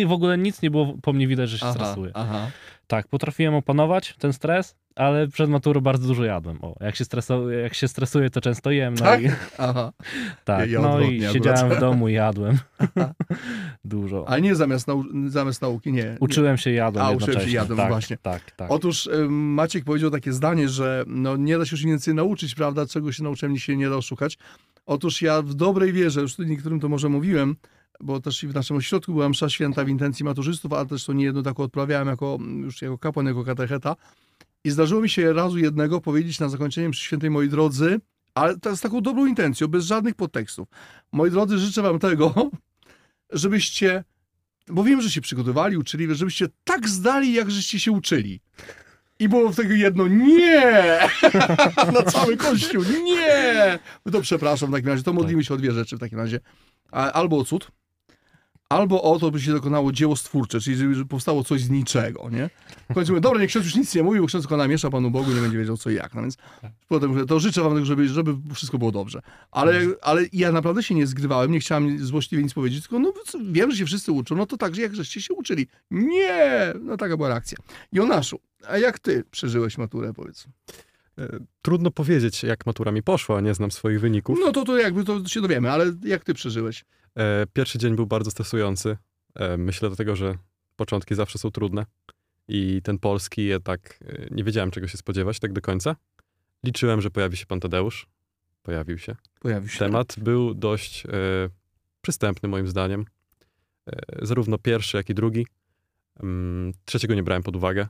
w ogóle nic nie było po mnie widać, że się stresuję. aha. Tak, potrafiłem opanować ten stres, ale przed maturą bardzo dużo jadłem. O, jak się, stresu, jak się stresuję, to często jem. No Tak? i, Aha. tak, Ja no i siedziałem akurat. w domu i jadłem. dużo. A nie zamiast, nau- zamiast nauki, nie. Uczyłem się jadłem A, uczyłem się jadłem, tak, właśnie. Tak, tak. Otóż y, Maciek powiedział takie zdanie, że no, nie da się już więcej nauczyć, prawda? Czego się nauczyłem, nic się nie da oszukać. Otóż ja w dobrej wierze, już niektórym to może mówiłem, bo też i w naszym ośrodku była msza święta w intencji maturzystów, ale też to niejedno taką odprawiałem jako, już jako kapłan, jako katecheta. I zdarzyło mi się razu jednego powiedzieć na zakończenie mszy świętej, moi drodzy, ale z taką dobrą intencją, bez żadnych podtekstów. Moi drodzy, życzę wam tego, żebyście, bo wiem, że się przygotowali, uczyli, żebyście tak zdali, jak żeście się uczyli. I było w tego jedno nie! Na cały kościół, nie! No to przepraszam w takim razie, to modlimy się o dwie rzeczy w takim razie. Albo o cud, albo o to, by się dokonało dzieło stwórcze, czyli żeby powstało coś z niczego, nie? W końcu mówię, dobra, niech ksiądz już nic nie mówi, bo ksiądz tylko namiesza Panu Bogu, nie będzie wiedział co i jak. No więc potem mówię, to życzę wam tego, żeby, żeby wszystko było dobrze. Ale, ale ja naprawdę się nie zgrywałem, nie chciałem złośliwie nic powiedzieć, tylko no wiem, że się wszyscy uczą, no to także jak żeście się uczyli. Nie! No taka była reakcja. Jonaszu, a jak ty przeżyłeś maturę, powiedz? E, Trudno powiedzieć, jak matura mi poszła, nie znam swoich wyników. No to, to jakby to się dowiemy, ale jak ty przeżyłeś? E, Pierwszy dzień był bardzo stresujący. E, Myślę dlatego, że początki zawsze są trudne i ten polski jednak e, nie wiedziałem, czego się spodziewać tak do końca. Liczyłem, że pojawi się pan Tadeusz. Pojawił się. Pojawił się. Temat był dość e, przystępny moim zdaniem. E, zarówno pierwszy, jak i drugi. Mm, trzeciego nie brałem pod uwagę.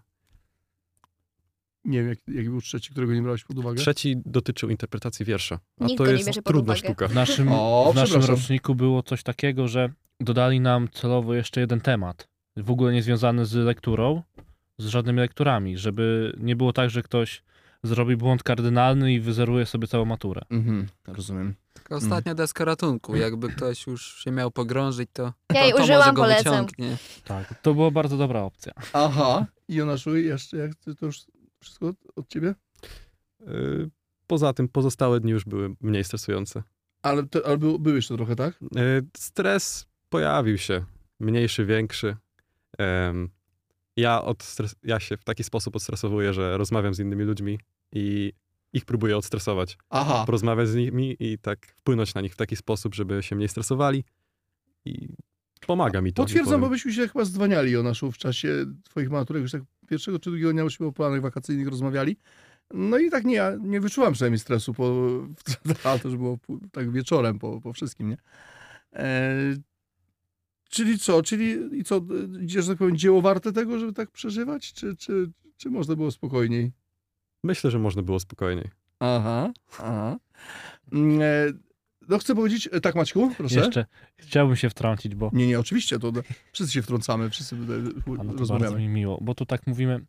Nie wiem, jak, jaki był trzeci, którego nie brałeś pod uwagę? Trzeci dotyczył interpretacji wiersza. A Nikt to jest trudna uwagę. sztuka. W naszym, O, w naszym roczniku było coś takiego, że dodali nam celowo jeszcze jeden temat, w ogóle nie związany z lekturą, z żadnymi lekturami, żeby nie było tak, że ktoś zrobi błąd kardynalny i wyzeruje sobie całą maturę. Mhm, rozumiem. Taka ostatnia deska ratunku. Jakby ktoś już się miał pogrążyć, to, Ja to, jej to użyłam, może go polecam. wyciągnie. Tak, to była bardzo dobra opcja. Aha, i Jonaszu, jeszcze jak ty, to już wszystko od, od ciebie? E, Poza tym pozostałe dni już były mniej stresujące. Ale, to, ale był, był jeszcze trochę, tak? E, Stres pojawił się, mniejszy, większy. Em, Ja, odstres- ja się w taki sposób odstresowuję, że rozmawiam z innymi ludźmi i ich próbuję odstresować. Aha, Porozmawiać z nimi i tak wpłynąć na nich w taki sposób, żeby się mniej stresowali. I pomaga mi to. potwierdzam, bo byśmy się chyba zdwaniali Jonaszu w czasie twoich maturek, już tak pierwszego czy drugiego dnia myśmy o planach wakacyjnych rozmawiali. No i tak nie, ja nie wyczułam przynajmniej stresu, po, ale to już było tak wieczorem po, po wszystkim, nie? E, czyli co, czyli i co, że tak powiem, dzieło warte tego, żeby tak przeżywać, czy, czy, czy można było spokojniej? Myślę, że można było spokojniej. Aha, aha. Mm, e, No chcę powiedzieć, e, tak Maćku, proszę. Jeszcze chciałbym się wtrącić, bo Nie, nie, oczywiście, to wszyscy się wtrącamy, wszyscy ale to bardzo rozmawiamy. mi miło, bo tu tak mówimy,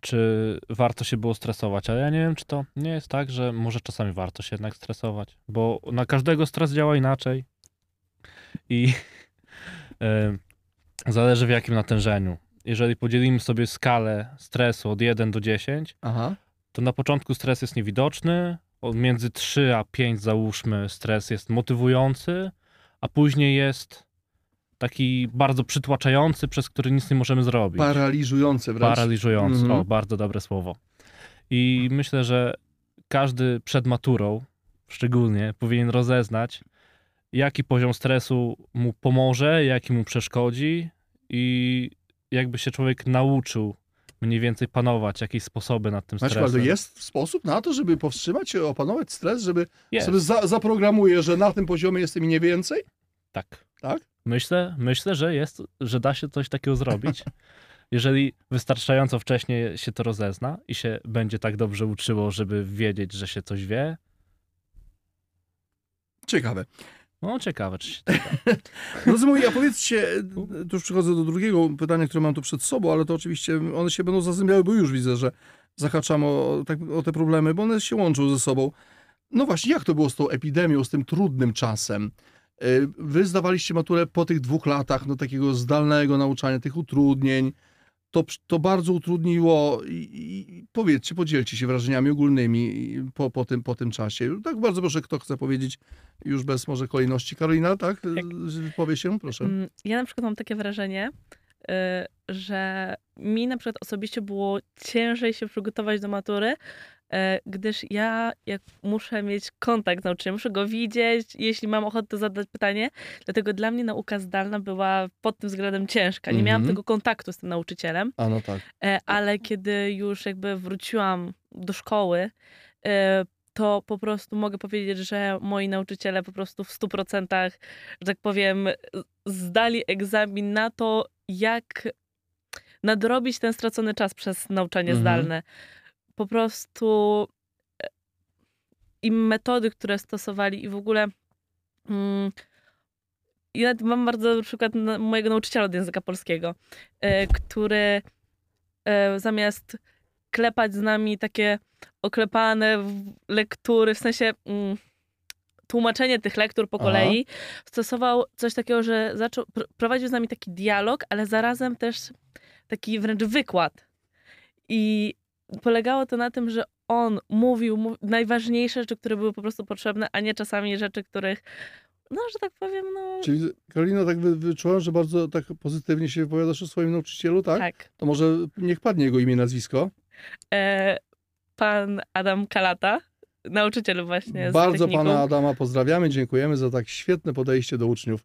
czy warto się było stresować, ale ja nie wiem, czy to nie jest tak, że może czasami warto się jednak stresować, bo na każdego stres działa inaczej i zależy w jakim natężeniu. Jeżeli podzielimy sobie skalę stresu od 1 do 10, Aha, to na początku stres jest niewidoczny, między 3 a 5 załóżmy stres jest motywujący, a później jest taki bardzo przytłaczający, przez który nic nie możemy zrobić. paraliżujące wręcz. Paraliżujący, Mhm. o bardzo dobre słowo. I myślę, że każdy przed maturą szczególnie powinien rozeznać, jaki poziom stresu mu pomoże, jaki mu przeszkodzi i jakby się człowiek nauczył mniej więcej panować, jakieś sposoby nad tym Maćku, stresem. ale jest sposób na to, żeby powstrzymać się, opanować stres, żeby Jest. sobie za, zaprogramuję, że na tym poziomie jestem i nie więcej? Tak. Tak? Myślę, myślę, że jest, że da się coś takiego zrobić. Jeżeli wystarczająco wcześnie się to rozezna i się będzie tak dobrze uczyło, żeby wiedzieć, że się coś wie, Ciekawe. No ciekawe, czy się. Drodzy moi, a powiedzcie, tu już przychodzę do drugiego pytania, które mam tu przed sobą, ale to oczywiście one się będą zazębiały, bo już widzę, że zahaczam o, tak, o te problemy, bo one się łączą ze sobą. No właśnie, jak to było z tą epidemią, z tym trudnym czasem? Y, Wy zdawaliście maturę po tych dwóch latach no, takiego zdalnego nauczania, tych utrudnień. To, to bardzo utrudniło i, i powiedzcie, podzielcie się wrażeniami ogólnymi po, po, tym, po tym czasie. Tak bardzo proszę, kto chce powiedzieć, już bez może kolejności. Karolina, tak? Jak- Powie się, proszę. Mm, Ja na przykład mam takie wrażenie, że mi na przykład osobiście było ciężej się przygotować do matury, y, gdyż ja jak muszę mieć kontakt z nauczycielem, muszę go widzieć, jeśli mam ochotę zadać pytanie, dlatego dla mnie nauka zdalna była pod tym względem ciężka. Nie miałam Mhm. tego kontaktu z tym nauczycielem, A no tak. E, ale kiedy już jakby wróciłam do szkoły, e, to po prostu mogę powiedzieć, że moi nauczyciele po prostu w 100%, że tak powiem, zdali egzamin na to, jak nadrobić ten stracony czas przez nauczanie Mhm. zdalne. Po prostu e, i metody, które stosowali i w ogóle mm, ja mam bardzo na przykład mojego nauczyciela od języka polskiego, e, który e, zamiast klepać z nami takie oklepane lektury, w sensie mm, tłumaczenie tych lektur po Aha. kolei, stosował coś takiego, że zaczął, pr- prowadził z nami taki dialog, ale zarazem też taki wręcz wykład. I polegało to na tym, że on mówił mu- najważniejsze rzeczy, które były po prostu potrzebne, a nie czasami rzeczy, których, no, że tak powiem, no... Czyli Karolina, tak wy, wyczułam, że bardzo tak pozytywnie się wypowiadasz o swoim nauczycielu, tak? tak. To może niech padnie jego imię, nazwisko. E, pan Adam Kalata, nauczyciel właśnie Bardzo pana Adama pozdrawiamy, dziękujemy za tak świetne podejście do uczniów.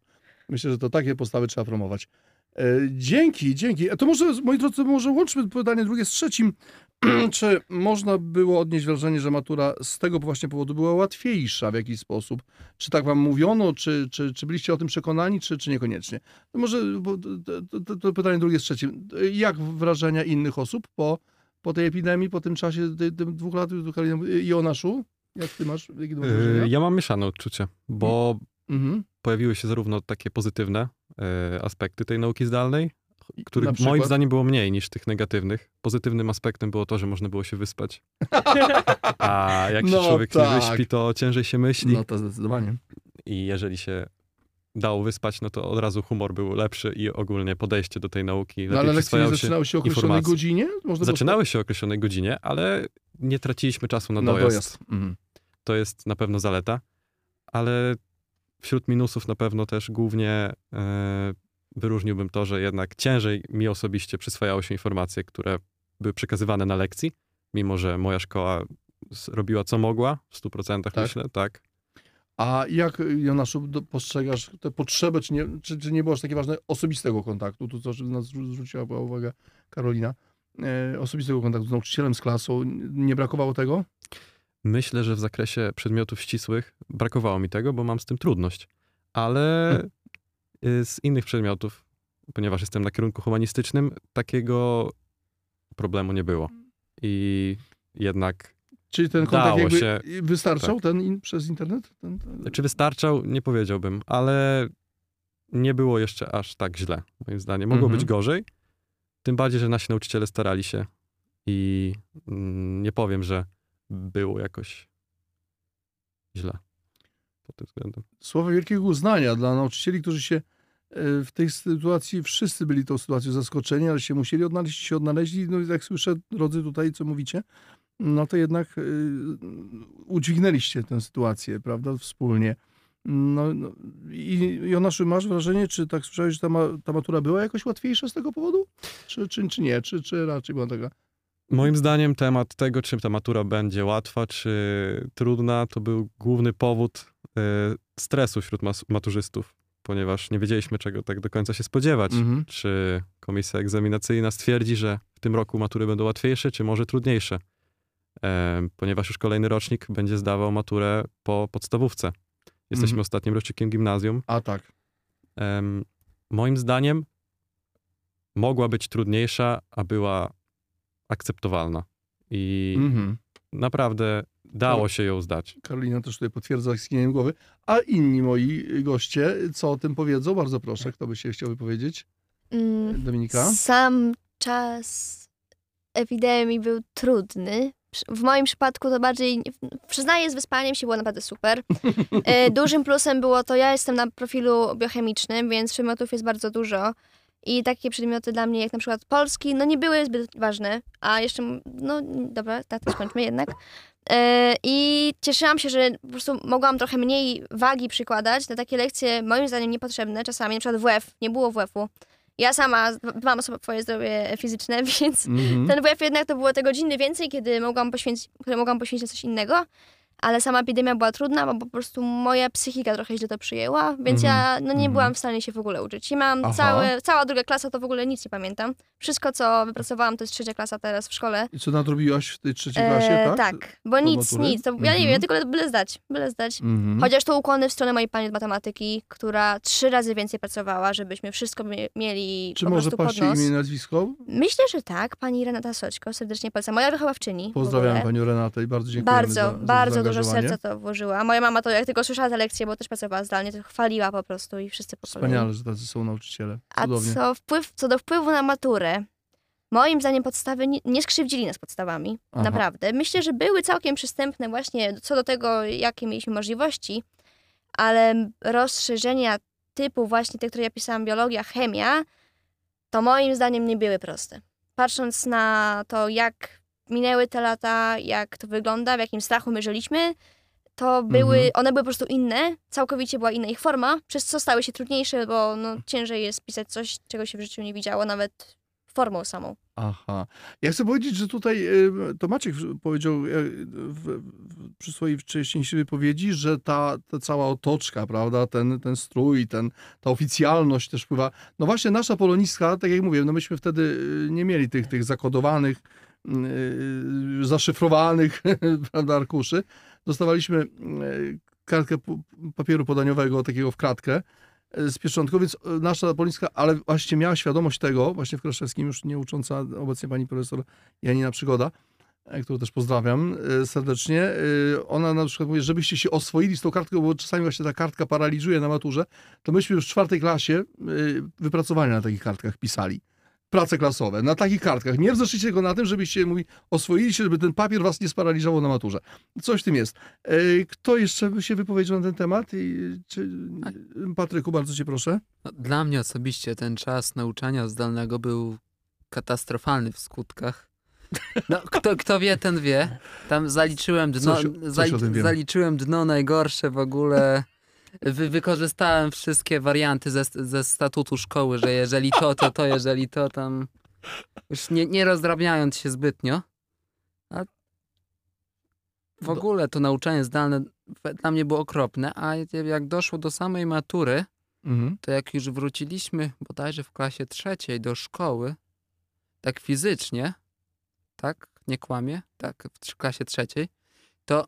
Myślę, że to takie postawy trzeba promować. E, dzięki, dzięki. A to może, moi drodzy, może łączmy pytanie drugie z trzecim. czy można było odnieść wrażenie, że matura z tego właśnie powodu była łatwiejsza w jakiś sposób? Czy tak wam mówiono, czy, czy, czy byliście o tym przekonani, czy, czy niekoniecznie? To może to, to, to pytanie drugie z trzecim. Jak wrażenia innych osób po, po tej epidemii, po tym czasie, ty, tym dwóch lat, Jonaszu? Jak ty masz, jakie? Yy, Ja mam mieszane odczucie, bo Mhm. pojawiły się zarówno takie pozytywne e, aspekty tej nauki zdalnej, których przykład? moim zdaniem było mniej niż tych negatywnych. Pozytywnym aspektem było to, że można było się wyspać. A jak się No człowiek tak. nie wyśpi, to ciężej się myśli. No to zdecydowanie. I jeżeli się dało wyspać, no to od razu humor był lepszy i ogólnie podejście do tej nauki No, ale lekcje zaczynały się o określonej informacji. godzinie? Można Zaczynały się o określonej godzinie, ale nie traciliśmy czasu na, na dojazd. dojazd. Mhm. To jest na pewno zaleta, ale wśród minusów na pewno też głównie e, wyróżniłbym to, że jednak ciężej mi osobiście przyswajało się informacje, które były przekazywane na lekcji, mimo że moja szkoła robiła co mogła, w 100% Tak? myślę, tak. A jak, Jonaszu, postrzegasz tę potrzebę, czy nie, czy, czy nie było aż takie ważne osobistego kontaktu? Tu to, że nas zwró- zwróciła była uwaga Karolina. E, osobistego kontaktu z nauczycielem, z klasą. Nie brakowało tego? Myślę, że w zakresie przedmiotów ścisłych brakowało mi tego, bo mam z tym trudność. Ale Hmm. y, z innych przedmiotów, ponieważ jestem na kierunku humanistycznym, takiego problemu nie było. I jednak, Czyli ten kontakt Dało się. wystarczał Tak. ten in, przez internet? Ten, ten... czy wystarczał, nie powiedziałbym, ale nie było jeszcze aż tak źle, moim zdaniem. Mogło Mhm. być gorzej, tym bardziej, że nasi nauczyciele starali się i mm, nie powiem, że było jakoś źle pod tym względem. Słowo wielkiego uznania dla nauczycieli, którzy się e, w tej sytuacji, wszyscy byli tą sytuacją zaskoczeni, ale się musieli odnaleźć, się odnaleźli. No i jak słyszę, drodzy tutaj, co mówicie, no to jednak y, udźwignęliście tę sytuację, prawda, wspólnie. No, no i Jonaszu, masz wrażenie, czy tak słyszałeś, że ta, ma, ta matura była jakoś łatwiejsza z tego powodu? Czy, czy, czy nie? Czy, czy raczej była taka... Moim zdaniem temat tego, czy ta matura będzie łatwa, czy trudna, to był główny powód e, stresu wśród maturzystów, ponieważ nie wiedzieliśmy, czego tak do końca się spodziewać. Mhm. Czy komisja egzaminacyjna stwierdzi, że w tym roku matury będą łatwiejsze, czy może trudniejsze? E, ponieważ już kolejny rocznik będzie zdawał maturę po podstawówce. Jesteśmy Mhm. ostatnim rocznikiem gimnazjum. A tak. Em, moim zdaniem mogła być trudniejsza, a była akceptowalna. I Mhm. naprawdę dało się ją zdać. Karolina też tutaj potwierdza skinieniem głowy. A inni moi goście, co o tym powiedzą? Bardzo proszę, kto by się chciał wypowiedzieć? Mm, Dominika? Sam czas epidemii był trudny. W moim przypadku to bardziej, przyznaję, z wyspaniem się było naprawdę super. E, Dużym plusem było to, ja jestem na profilu biochemicznym, więc przedmiotów jest bardzo dużo. I takie przedmioty dla mnie, jak na przykład polski, no nie były zbyt ważne. A jeszcze, no dobra, tak to skończmy jednak. E, I cieszyłam się, że po prostu mogłam trochę mniej wagi przykładać na takie lekcje, moim zdaniem niepotrzebne czasami, na przykład WF, nie było WF-u. Ja sama o swoje zdrowie fizyczne, więc Mhm. ten WF jednak to było te godziny więcej, kiedy mogłam poświęcić, które mogłam poświęcić na coś innego. Ale sama epidemia była trudna, bo po prostu moja psychika trochę źle to przyjęła, więc ja no, nie mhm. byłam w stanie się w ogóle uczyć. I mam Aha. całe, cała druga klasa, to w ogóle nic nie pamiętam. Wszystko, co wypracowałam, to jest trzecia klasa teraz w szkole. I co nadrobiłaś w tej trzeciej klasie, E, tak? bo Do nic, matury? nic. To, ja Mhm. nie wiem, ja tylko byle zdać, byle zdać. Mhm. Chociaż to ukłony w stronę mojej pani z matematyki, która trzy razy więcej pracowała, żebyśmy wszystko mie- mieli Czy po może paść imię i nazwisko? Myślę, że tak. Pani Renata Soćko, serdecznie polecam. Moja wychowawczyni. Pozdrawiam panią Renatę i bardzo dziękuję Bardzo, za, za bardzo dużo serca to włożyła. A moja mama to jak tylko słyszała te lekcje, bo też pracowała zdalnie, to chwaliła po prostu i wszyscy po kolei. Wspaniale, że tacy są nauczyciele. A Cudownie. co, wpływ, co do wpływu na maturę, moim zdaniem podstawy nie, nie skrzywdzili nas podstawami. Aha. Naprawdę. Myślę, że były całkiem przystępne właśnie co do tego, jakie mieliśmy możliwości, ale rozszerzenia typu właśnie te, które ja pisałam, biologia, chemia, to moim zdaniem nie były proste. Patrząc na to, jak minęły te lata, jak to wygląda, w jakim strachu my żyliśmy, to były, Mhm. one były po prostu inne, całkowicie była inna ich forma, przez co stały się trudniejsze, bo no, ciężej jest pisać coś, czego się w życiu nie widziało, nawet formą samą. Aha. Ja chcę powiedzieć, że tutaj to Maciek powiedział y, w, w, przy swojej wcześniejszej wypowiedzi, że ta, ta cała otoczka, prawda, ten, ten strój, ten, ta oficjalność też wpływa. No właśnie nasza polonistka, tak jak mówię, no myśmy wtedy y, nie mieli tych, tych zakodowanych, zaszyfrowanych prawda, arkuszy. Dostawaliśmy y, kartkę papieru podaniowego, takiego w kratkę, e, z pieczątką, więc nasza Polińska, ale właśnie miała świadomość tego, właśnie w Kraszewskim, już nie ucząca obecnie pani profesor Janina Przygoda, e, którą też pozdrawiam serdecznie. Ona na przykład mówi, żebyście się oswoili z tą kartką, bo czasami właśnie ta kartka paraliżuje na maturze, to myśmy już w czwartej klasie wypracowania na takich kartkach pisali. Prace klasowe, na takich kartkach. Nie wzeszliście tylko na tym, żebyście mówi, oswoili się, żeby ten papier was nie sparaliżował na maturze. Coś w tym jest. E, Kto jeszcze by się wypowiedział na ten temat? Czy, Patryku, bardzo cię proszę. No, dla mnie osobiście ten czas nauczania zdalnego był katastrofalny w skutkach. No, kto, kto wie, ten wie. Tam zaliczyłem dno, Coś coś zali, zaliczyłem dno najgorsze w ogóle. Wy, wykorzystałem wszystkie warianty ze, ze statutu szkoły, że jeżeli to, to to, jeżeli to, tam już nie, nie rozdrabniając się zbytnio. A w ogóle to nauczanie zdalne dla mnie było okropne, a jak doszło do samej matury, Mhm. to jak już wróciliśmy bodajże w klasie trzeciej do szkoły, tak fizycznie, tak, nie kłamie, tak, w klasie trzeciej, to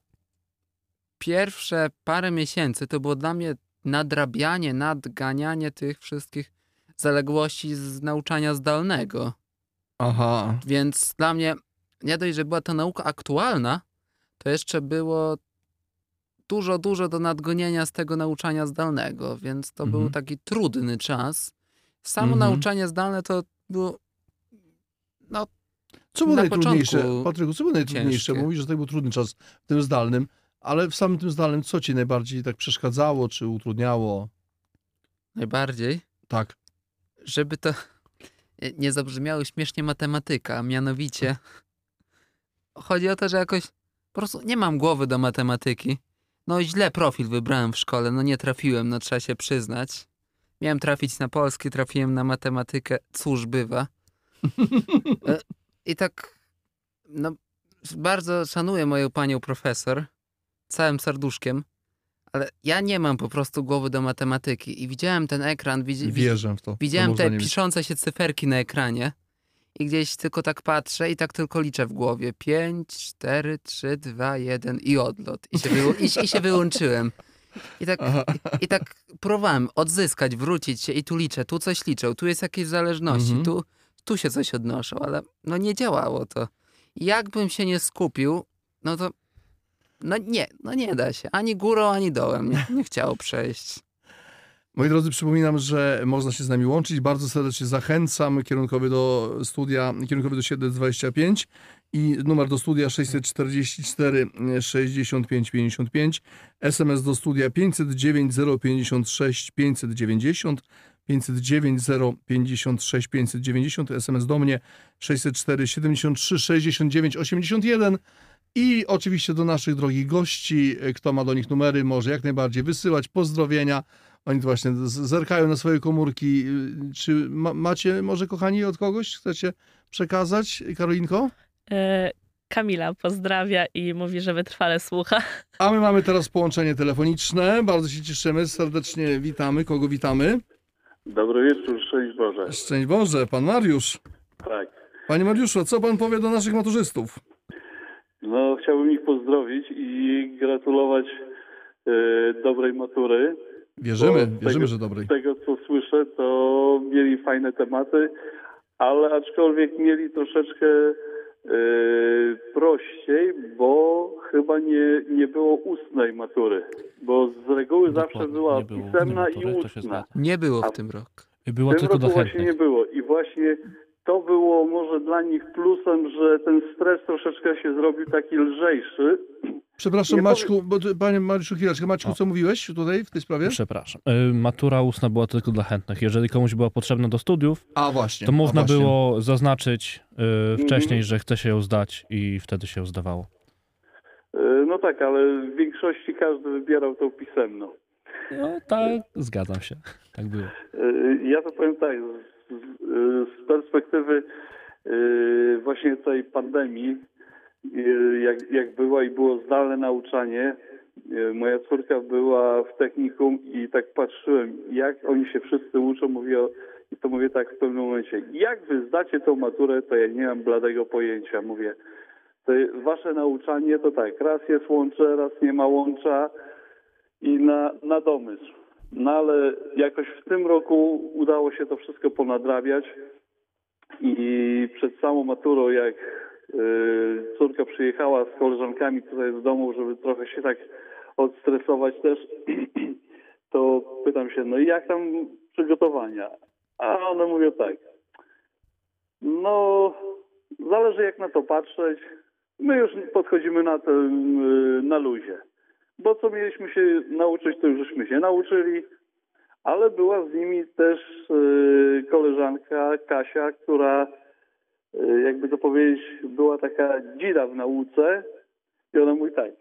pierwsze parę miesięcy to było dla mnie nadrabianie, nadganianie tych wszystkich zaległości z nauczania zdalnego. Aha. Więc dla mnie nie dość, że była to nauka aktualna, to jeszcze było dużo, dużo do nadgonienia z tego nauczania zdalnego, więc to był Mhm. taki trudny czas. Samo Mhm. nauczanie zdalne to było Co było Na najtrudniejsze? Patryku, co było najtrudniejsze? ciężkie. Mówisz, że to był trudny czas w tym zdalnym, ale w samym tym zdalnym co ci najbardziej tak przeszkadzało, czy utrudniało? najbardziej, Tak. żeby to nie zabrzmiało śmiesznie matematyka, a mianowicie chodzi o to, że jakoś po prostu nie mam głowy do matematyki. No źle profil wybrałem w szkole, no nie trafiłem, no trzeba się przyznać. Miałem trafić na polski, trafiłem na matematykę, cóż bywa. E, I tak, no bardzo szanuję moją panią profesor, całym serduszkiem, ale ja nie mam po prostu głowy do matematyki i widziałem ten ekran, widzi, Wierzę w to. To Widziałem można te piszące się cyferki na ekranie i gdzieś tylko tak patrzę i tak tylko liczę w głowie. 5, 4, 3, 2, 1 i odlot. I się, i, i się wyłączyłem. I tak, Aha. I tak próbowałem odzyskać, wrócić się i tu liczę, tu coś liczę, tu jest jakieś zależności, Mhm. tu, tu się coś odnoszą, ale no nie działało to. I Jakbym się nie skupił, no to no nie, no nie da się. Ani górą, ani dołem. Nie, nie chciało przejść. Moi drodzy, przypominam, że można się z nami łączyć. Bardzo serdecznie zachęcam. Kierunkowy do studia, kierunkowy do 725 i numer do studia 644 65 55. SMS do studia 509 056 590. 509 056 590. SMS do mnie 604 73 69 81. I oczywiście do naszych drogich gości, kto ma do nich numery, może jak najbardziej wysyłać pozdrowienia. Oni właśnie zerkają na swoje komórki. Czy ma, macie może, kochani, od kogoś chcecie przekazać? Karolinko? E, Kamila pozdrawia i mówi, że wytrwale słucha. A my mamy teraz połączenie telefoniczne. Bardzo się cieszymy. Serdecznie witamy. Kogo witamy? Dobry wieczór, szczęść Boże. Szczęść Boże, pan Mariusz. Tak. Panie Mariuszu, co pan powie do naszych maturzystów? No, chciałbym ich pozdrowić i gratulować e, dobrej matury. Wierzymy, wierzymy, tego- że dobrej. Z tego, co słyszę, to mieli fajne tematy, ale aczkolwiek mieli troszeczkę e, prościej, bo chyba nie, nie było ustnej matury. Bo z reguły zawsze Dokładnie, była nie było pisemna i ustna. Nie było w tym roku. Była w tym tylko roku do właśnie nie było i właśnie to było może dla nich plusem, że ten stres troszeczkę się zrobił taki lżejszy. Przepraszam, Nie Maćku, bo panie Mariuszu, chwileczkę. Maćku, O. co mówiłeś tutaj w tej sprawie? Przepraszam. Y, Matura ustna była tylko dla chętnych. Jeżeli komuś była potrzebna do studiów, A właśnie. to a można właśnie. było zaznaczyć y, wcześniej, Mhm. że chce się ją zdać i wtedy się ją zdawało. E, No tak, ale w większości każdy wybierał tą pisemną. No tak, zgadzam się. Tak było. E, Ja to powiem tak, z, z- perspektywy e, właśnie tej pandemii, e, jak, jak była i było zdalne nauczanie, moja córka była w technikum i tak patrzyłem, jak oni się wszyscy uczą, mówię, o- i to mówię tak w pewnym momencie, jak wy zdacie tą maturę, to ja nie mam bladego pojęcia, mówię. To wasze nauczanie to tak, raz jest łącze, raz nie ma łącza i na, na domysł. No ale jakoś w tym roku udało się to wszystko ponadrabiać i przed samą maturą, jak y, córka przyjechała z koleżankami tutaj z domu, żeby trochę się tak odstresować też, to pytam się, no i jak tam przygotowania? A one mówią tak, no zależy jak na to patrzeć, my już podchodzimy na tym y, na luzie. Bo co mieliśmy się nauczyć, to już żeśmy się nauczyli, ale była z nimi też y, koleżanka Kasia, która, y, jakby to powiedzieć, była taka dzida w nauce i ona mówi tak,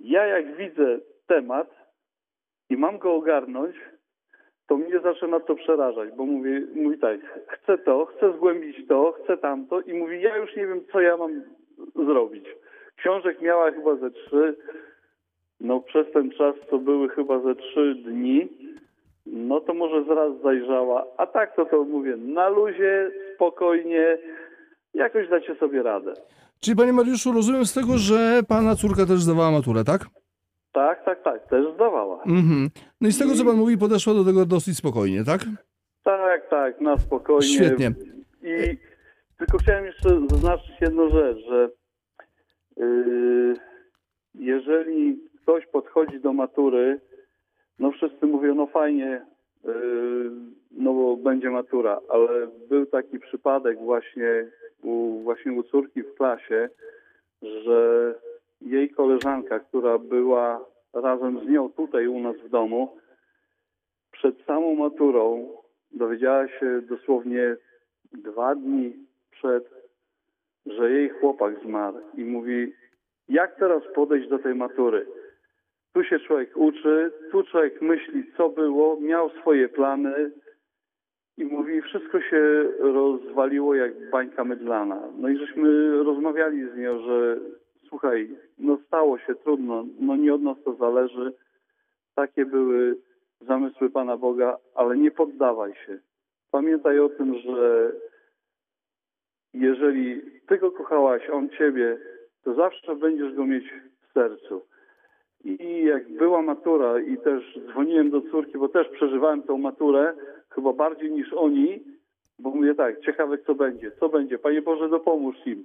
ja jak widzę temat i mam go ogarnąć, to mnie zaczyna to przerażać, bo mówi, mówi tak, chcę to, chcę zgłębić to, chcę tamto i mówi, ja już nie wiem, co ja mam zrobić. Książek miała chyba ze trzy, no przez ten czas to były chyba ze trzy dni, no to może zaraz zajrzała. A tak to to mówię, na luzie, spokojnie, jakoś dacie sobie radę. Czyli panie Mariuszu, rozumiem z tego, że pana córka też zdawała maturę, tak? Tak, tak, tak, też zdawała. Mhm. No i z tego, co pan mówi, podeszła do tego dosyć spokojnie, tak? Tak, tak, na spokojnie. Świetnie. I tylko chciałem jeszcze zaznaczyć jedną rzecz, że yy, jeżeli ktoś podchodzi do matury, no wszyscy mówią, no fajnie, yy, no bo będzie matura, ale był taki przypadek właśnie u, właśnie u córki w klasie, że jej koleżanka, która była razem z nią tutaj u nas w domu, przed samą maturą dowiedziała się dosłownie dwa dni przed, że jej chłopak zmarł i mówi, jak teraz podejść do tej matury? Tu się człowiek uczy, tu człowiek myśli, co było, miał swoje plany i mówi, wszystko się rozwaliło jak bańka mydlana. No i żeśmy rozmawiali z nią, że słuchaj, no stało się trudno, no nie od nas to zależy. Takie były zamysły Pana Boga, ale nie poddawaj się. Pamiętaj o tym, że jeżeli Ty go kochałaś, on Ciebie, to zawsze będziesz go mieć w sercu. I jak była matura i też dzwoniłem do córki, bo też przeżywałem tą maturę, chyba bardziej niż oni, bo mówię tak, ciekawe co będzie, co będzie, Panie Boże dopomóż im.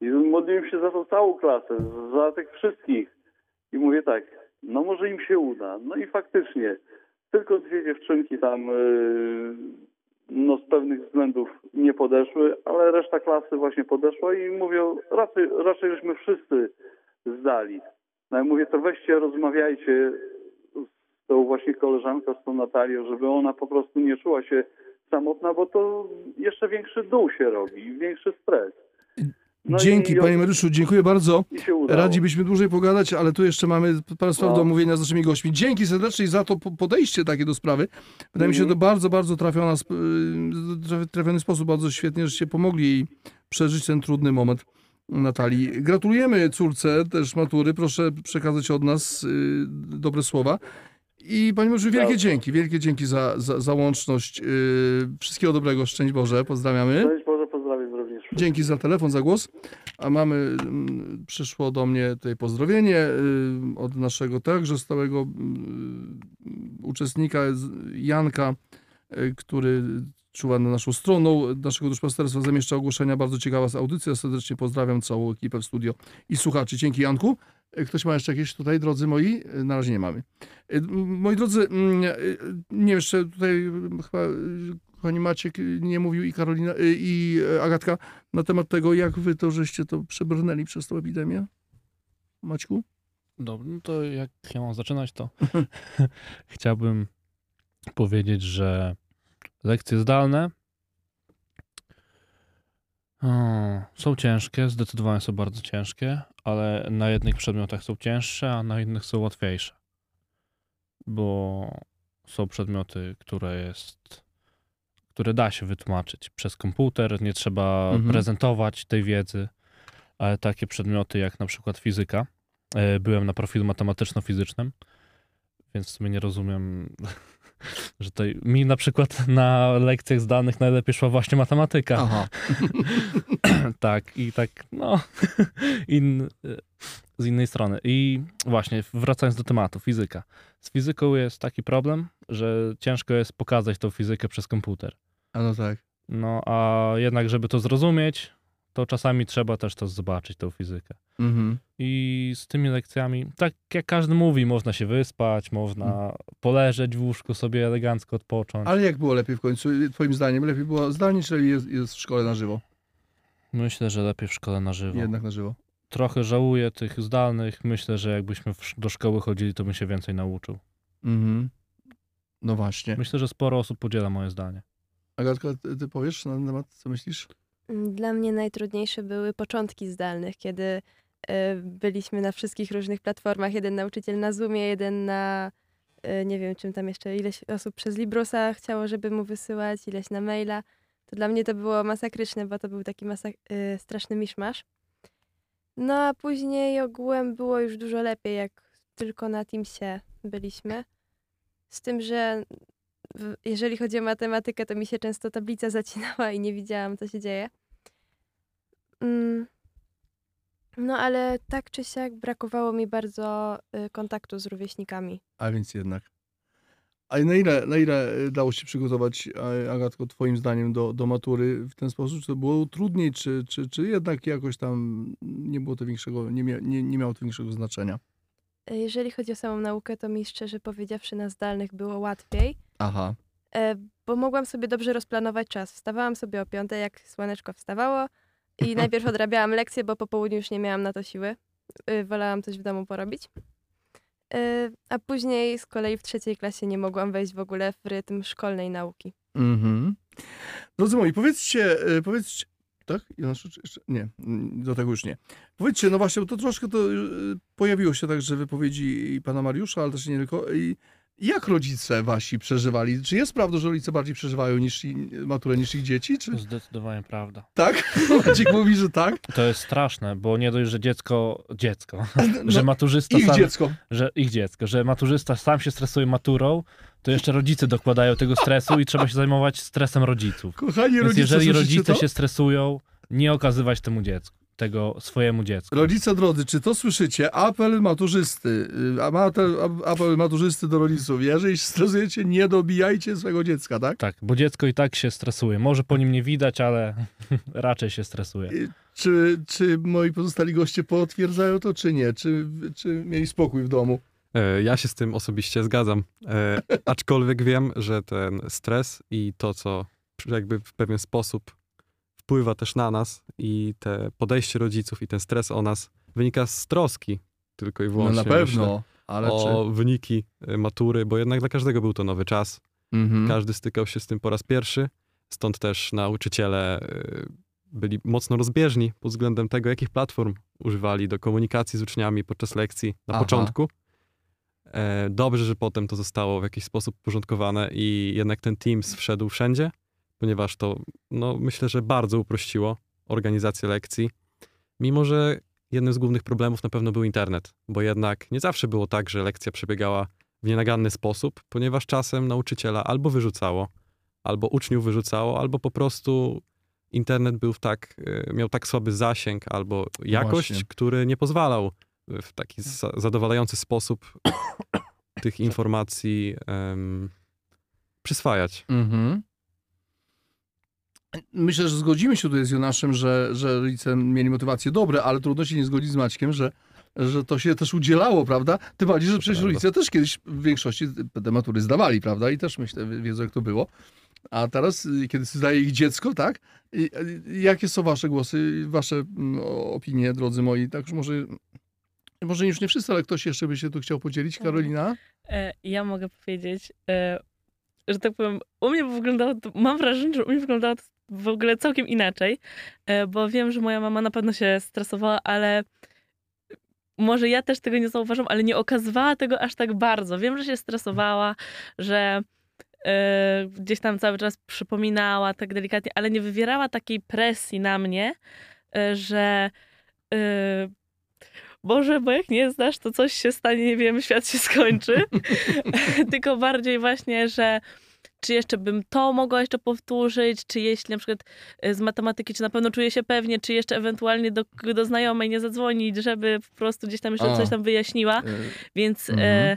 I modliłem się za tą całą klasę, za tych wszystkich. I mówię tak, no może im się uda. No i faktycznie, tylko dwie dziewczynki tam yy, no z pewnych względów nie podeszły, ale reszta klasy właśnie podeszła i mówią, raczej, raczej żeśmy wszyscy zdali. No ja mówię, to weźcie, rozmawiajcie z tą właśnie koleżanką, z tą Natalią, żeby ona po prostu nie czuła się samotna, bo to jeszcze większy dół się robi, większy stres. No Dzięki, i- panie Mariuszu, dziękuję bardzo. Się. Radzi byśmy dłużej pogadać, ale tu jeszcze mamy parę spraw No. do omówienia z naszymi gośćmi. Dzięki serdecznie za to po- podejście takie do sprawy. Wydaje mi się, że to Mhm. bardzo, bardzo trafiona, y, traf- trafiony sposób, bardzo świetnie, żeście pomogli jej przeżyć ten trudny moment. Natalii. Gratulujemy córce też matury. Proszę przekazać od nas y, dobre słowa. I Panie Boże, wielkie dzięki, wielkie dzięki za, za, za łączność. Y, wszystkiego dobrego, szczęść Boże, pozdrawiamy. Cześć Boże, pozdrawiam również. Dzięki za telefon, za głos. A mamy, mm, przyszło do mnie tutaj pozdrowienie y, od naszego także stałego y, uczestnika Janka, który czuła na naszą stroną naszego duszpasterstwa, zamieszcza ogłoszenia. Bardzo ciekawa audycja. Serdecznie pozdrawiam całą ekipę w studio i słuchaczy. Dzięki Janku. Y, Ktoś ma jeszcze jakieś tutaj, drodzy moi? Y, Na razie nie mamy. M, Moi drodzy, mm, nie jeszcze tutaj chyba kochani Maciek nie mówił i Karolina i Agatka na temat tego, jak wy to żeście to przebrnęli przez tą epidemię? Maćku? Dobrze, no to jak ja mam zaczynać, to chciałbym powiedzieć, że lekcje zdalne o, są ciężkie, zdecydowanie są bardzo ciężkie, ale na jednych przedmiotach są cięższe, a na innych są łatwiejsze. Bo są przedmioty, które jest które da się wytłumaczyć przez komputer, nie trzeba Mhm. prezentować tej wiedzy, ale takie przedmioty jak na przykład fizyka, E, byłem na profilu matematyczno-fizycznym, więc w sumie nie rozumiem, że tutaj mi na przykład na lekcjach zdalnych najlepiej szła właśnie matematyka. Aha. tak, i tak, no, in, z innej strony. I właśnie, wracając do tematu, fizyka. Z fizyką jest taki problem, że ciężko jest pokazać tą fizykę przez komputer. A no tak. No, a jednak, żeby to zrozumieć, to czasami trzeba też to zobaczyć, tą fizykę. Mhm. I z tymi lekcjami, tak jak każdy mówi, można się wyspać, można poleżeć w łóżku sobie elegancko odpocząć. Ale jak było lepiej w końcu? Twoim zdaniem lepiej było zdalnie, czy jest, jest w szkole na żywo? Myślę, że lepiej w szkole na żywo. Jednak na żywo. Trochę żałuję tych zdalnych. Myślę, że jakbyśmy do szkoły chodzili, to bym się więcej nauczył. Mhm. No właśnie. Myślę, że sporo osób podziela moje zdanie. Agatka, ty, ty powiesz na ten temat, co myślisz? Dla mnie najtrudniejsze były początki zdalnych, kiedy y, byliśmy na wszystkich różnych platformach. Jeden nauczyciel na Zoomie, jeden na y, nie wiem czym tam jeszcze, ileś osób przez Librusa chciało, żeby mu wysyłać, ileś na maila. To dla mnie to było masakryczne, bo to był taki masak- y, straszny miszmasz. No a później ogółem było już dużo lepiej, jak tylko na Teamsie byliśmy. Z tym, że jeżeli chodzi o matematykę, to mi się często tablica zacinała i nie widziałam, co się dzieje. Mm. No ale tak czy siak brakowało mi bardzo y, kontaktu z rówieśnikami. A więc jednak. A na ile, na ile y, dało się przygotować, Agatko, twoim zdaniem do, do matury w ten sposób? Czy to było trudniej, czy, czy, czy jednak jakoś tam nie było to większego, nie, mia, nie, nie miało to większego znaczenia? Y, Jeżeli chodzi o samą naukę, to mi szczerze powiedziawszy na zdalnych było łatwiej, Aha. e, bo mogłam sobie dobrze rozplanować czas. Wstawałam sobie o piątej, jak słoneczko wstawało i najpierw odrabiałam lekcje, bo po południu już nie miałam na to siły. Y, Wolałam coś w domu porobić. Y, A później z kolei w trzeciej klasie nie mogłam wejść w ogóle w rytm szkolnej nauki. Mhm. Drodzy moi, powiedzcie, y, powiedzcie, tak? Nie, mm, do tego już nie. Powiedzcie, no właśnie, bo to troszkę to pojawiło się także wypowiedzi pana Mariusza, ale też nie tylko. I jak rodzice wasi przeżywali? Czy jest prawdą, że rodzice bardziej przeżywają niż maturę niż ich dzieci? Czy Zdecydowanie prawda. tak? Maciek mówi, że tak? To jest straszne, bo nie dość, że dziecko, dziecko, No, że maturzysta ich sam, dziecko. że ich dziecko, że maturzysta sam się stresuje maturą, to jeszcze rodzice dokładają tego stresu i trzeba się zajmować stresem rodziców. Kochani Więc rodzice, jeżeli rodzice to? się stresują, nie okazywać temu dziecku, tego swojemu dziecku. Rodzice drodzy, czy to słyszycie? Apel maturzysty. y, Apel, apel maturzysty do rodziców. Jeżeli się stresujecie, nie dobijajcie swojego dziecka, tak? Tak, bo dziecko i tak się stresuje. Może po nim nie widać, ale raczej się stresuje. Czy, czy moi pozostali goście potwierdzają to, czy nie? Czy, czy mieli spokój w domu? E, Ja się z tym osobiście zgadzam. E, aczkolwiek wiem, że ten stres i to, co jakby w pewien sposób wpływa też na nas i te podejście rodziców i ten stres o nas wynika z troski tylko i No wyłącznie. na pewno, Myślę, ale o czy... wyniki e, matury, bo jednak dla każdego był to nowy czas. Mhm. Każdy stykał się z tym po raz pierwszy, stąd też nauczyciele y, byli mocno rozbieżni pod względem tego, jakich platform używali do komunikacji z uczniami podczas lekcji na Aha. początku. E, Dobrze, że potem to zostało w jakiś sposób uporządkowane i jednak ten Teams wszedł wszędzie, ponieważ to, no, myślę, że bardzo uprościło organizację lekcji. Mimo, że jednym z głównych problemów na pewno był internet, bo jednak nie zawsze było tak, że lekcja przebiegała w nienaganny sposób, ponieważ czasem nauczyciela albo wyrzucało, albo uczniów wyrzucało, albo po prostu internet był w tak, e, miał tak słaby zasięg albo jakość, Właśnie. który nie pozwalał w taki za- zadowalający sposób tych informacji em, przyswajać. Mhm. Myślę, że zgodzimy się tutaj z Jonaszem, że, że rodzice mieli motywacje dobre, ale trudno się nie zgodzić z Maćkiem, że, że to się też udzielało, prawda? Tym bardziej, że przecież rodzice też kiedyś w większości te matury zdawali, prawda? I też myślę, wiedzą jak to było. A teraz, kiedy zdaje ich dziecko, tak? I, jakie są wasze głosy, wasze mm, opinie, drodzy moi? Tak już może, może już nie wszyscy, ale ktoś jeszcze by się tu chciał podzielić? Karolina? E, ja mogę powiedzieć, e, że tak powiem, u mnie wyglądało to, mam wrażenie, że u mnie wyglądało to w ogóle całkiem inaczej, e, bo wiem, że moja mama na pewno się stresowała, ale może ja też tego nie zauważam, ale nie okazywała tego aż tak bardzo. Wiem, że się stresowała, że e, gdzieś tam cały czas przypominała tak delikatnie, ale nie wywierała takiej presji na mnie, e, że Boże, bo jak nie znasz, to coś się stanie, nie wiem, świat się skończy. Tylko bardziej właśnie, że czy jeszcze bym to mogła jeszcze powtórzyć, czy jeśli na przykład e, z matematyki, czy na pewno czuję się pewnie, czy jeszcze ewentualnie do, do znajomej nie zadzwonić, żeby po prostu gdzieś tam jeszcze A. coś tam wyjaśniła. Y, Więc Mhm. e,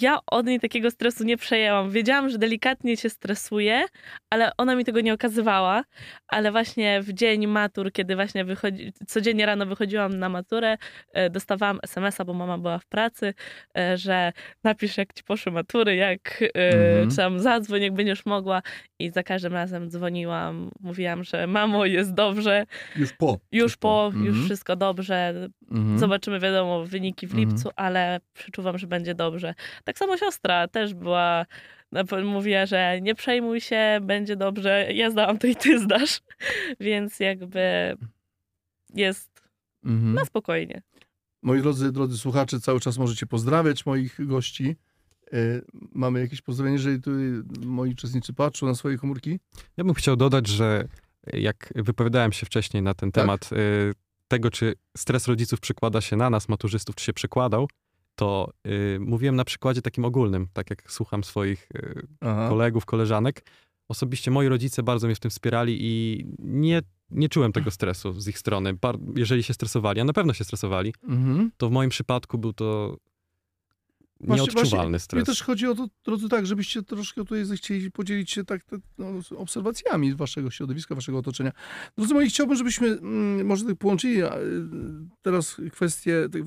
ja od niej takiego stresu nie przejęłam. Wiedziałam, że delikatnie się stresuje, ale ona mi tego nie okazywała. Ale właśnie w dzień matur, kiedy właśnie wychodzi, codziennie rano wychodziłam na maturę, e, dostawałam SMS-a, bo mama była w pracy, e, że napisz jak ci poszły matury, jak e, Mhm. czy tam zadzwoń, jak będziesz mogła. I za każdym razem dzwoniłam, mówiłam, że mamo, jest dobrze, Już po. już po, już Mhm. wszystko dobrze, Mhm. Zobaczymy, wiadomo, wyniki w Mhm. lipcu, ale przeczuwam, że będzie dobrze. Tak samo siostra też była, mówiła, że nie przejmuj się, będzie dobrze, ja zdałam to i ty zdasz, więc jakby jest Mhm. na spokojnie. Moi drodzy, drodzy słuchacze, cały czas możecie pozdrawiać moich gości. E, Mamy jakieś pozdrowienie, jeżeli tu moi uczestnicy patrzą na swoje komórki? Ja bym chciał dodać, że jak wypowiadałem się wcześniej na ten Tak. temat y, tego, czy stres rodziców przekłada się na nas, maturzystów, czy się przekładał, to y, mówiłem na przykładzie takim ogólnym, tak jak słucham swoich y, kolegów, koleżanek. Osobiście moi rodzice bardzo mnie w tym wspierali i nie, nie czułem tego stresu z ich strony. Bar- jeżeli się stresowali, a na pewno się stresowali, Mhm. to w moim przypadku był to nieodczuwalny Mnie stres. też chodzi o to, drodzy, tak, żebyście troszkę tutaj zechcieli podzielić się tak te, no, z obserwacjami waszego środowiska, waszego otoczenia. Drodzy moi, chciałbym, żebyśmy mm, może tak połączyli y, teraz kwestie, tak,